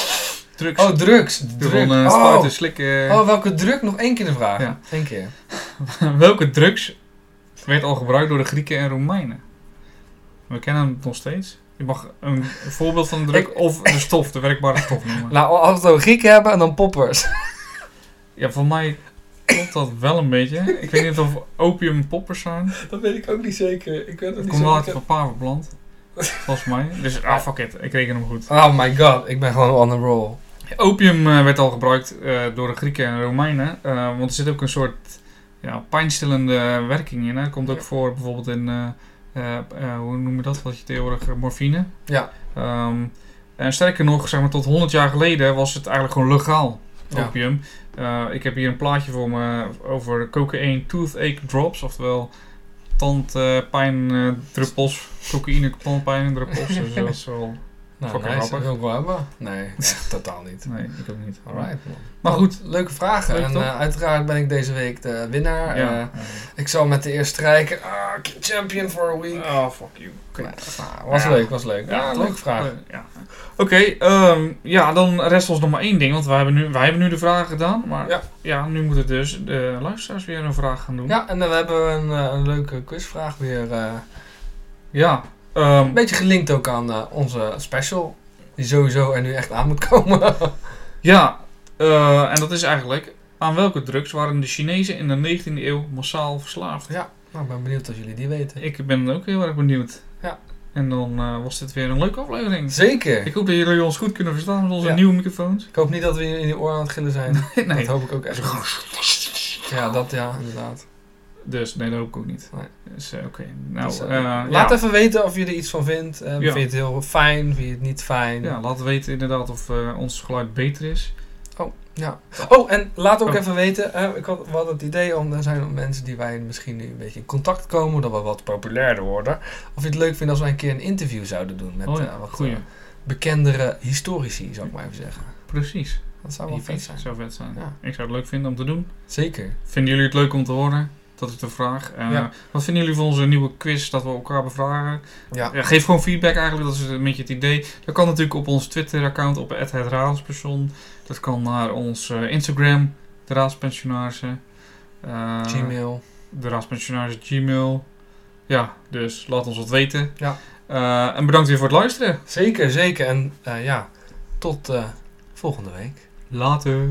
drugs. Oh, drugs. Eh, oh. slikken. oh, welke druk? Nog één keer de vraag. Ja. Eén keer. welke drugs werd al gebruikt door de Grieken en Romeinen? We kennen het nog steeds. Je mag een voorbeeld van de druk Ik- of de stof, de werkbare stof noemen. Nou, als we het over Grieken hebben, en dan poppers. Ja, voor mij klopt dat wel een beetje. Ik weet niet of opium poppers zijn. Dat weet ik ook niet zeker. Ik weet Het komt wel uit van paardenplant. Volgens mij. Dus ah, fuck it. Ik reken hem goed. Oh my god, ik ben gewoon on a roll. Opium eh, werd al gebruikt eh, door de Grieken en Romeinen. eh, want er zit ook een soort ja, pijnstillende werking in. Hè. Het komt ook voor bijvoorbeeld in, eh, eh, eh, hoe noem je dat? Wat je tegenwoordig, morfine. Ja. Ehm, en sterker nog, zeg maar tot 100 jaar geleden was het eigenlijk gewoon legaal, opium. Ik heb hier een plaatje voor me over cocaïne toothache drops, oftewel tandpijndruppels, cocaïne tandpijndruppels. dus dat is wel... Nou, Fucking nice. grappig. Wil ik wel hebben. Nee, totaal niet. Nee, ik ook niet. Alright, man. Maar goed. Leuke vragen. Leuk, en eh, uiteraard ben ik deze week de winnaar. Ja. Eh, ik zal met de eerste strijker. Ah, champion for a week. Oh, fuck you. Nou, was Ja. leuk, was leuk. Ja, leuke vraag. Eh, ja. Oké, ehm, ja, dan rest ons nog maar één ding. Want wij hebben nu, wij hebben nu de vragen gedaan. Maar Ja. nu moeten dus de luisteraars weer een vraag gaan doen. Ja, en dan hebben we een, eh, een leuke quizvraag weer. eh, Ja. Ehm, een beetje gelinkt ook aan eh, onze special. Die sowieso er nu echt aan moet komen. ja, eh, en dat is eigenlijk... Aan welke drugs waren de Chinezen in de 19e eeuw massaal verslaafd? ja, nou, ik ben benieuwd of jullie die weten. Ik ben ook heel erg benieuwd. Ja. En dan eh, was dit weer een leuke aflevering. Zeker. Ik hoop dat jullie ons goed kunnen verstaan met onze Ja. nieuwe microfoons. Ik hoop niet dat we in die oren aan het gillen zijn. nee. Dat hoop ik ook echt. Ja, dat ja, inderdaad. Dus nee, dat hoop ik ook niet. Nee. Dus eh, oké. Nou, Dus, eh, eh, laat ja. even weten of je er iets van vindt. Ja. Vind je het heel fijn? Vind je het niet fijn? Ja, laat weten inderdaad of ons geluid beter is. Oh, ja. Oh, en laat ook Oh. even weten. ik had, we hadden het idee om, er zijn mensen die wij misschien nu een beetje in contact komen, dat we wat populairder worden. Of je het leuk vindt als wij een keer een interview zouden doen met oh ja, wat goeie. eh, bekendere historici, zou ik maar even zeggen. Precies. Dat zou wel vet zijn. Zou vet zijn. Ja. Ik zou het leuk vinden om te doen. Zeker. Vinden jullie het leuk om te horen? Dat is de vraag. Ja. Wat vinden jullie van onze nieuwe quiz dat we elkaar bevragen? Ja. Ja, geef gewoon feedback eigenlijk, dat is een beetje het idee. Dat kan natuurlijk op ons Twitter-account, op het Raadspersoon. Dat kan naar ons eh, Instagram, de Raadspensionarissen. Eh, Gmail. De Raadspensionarissen Gmail. Ja, dus laat ons wat weten. Ja. En bedankt weer voor het luisteren. Zeker, zeker. En ja, tot volgende week. Later.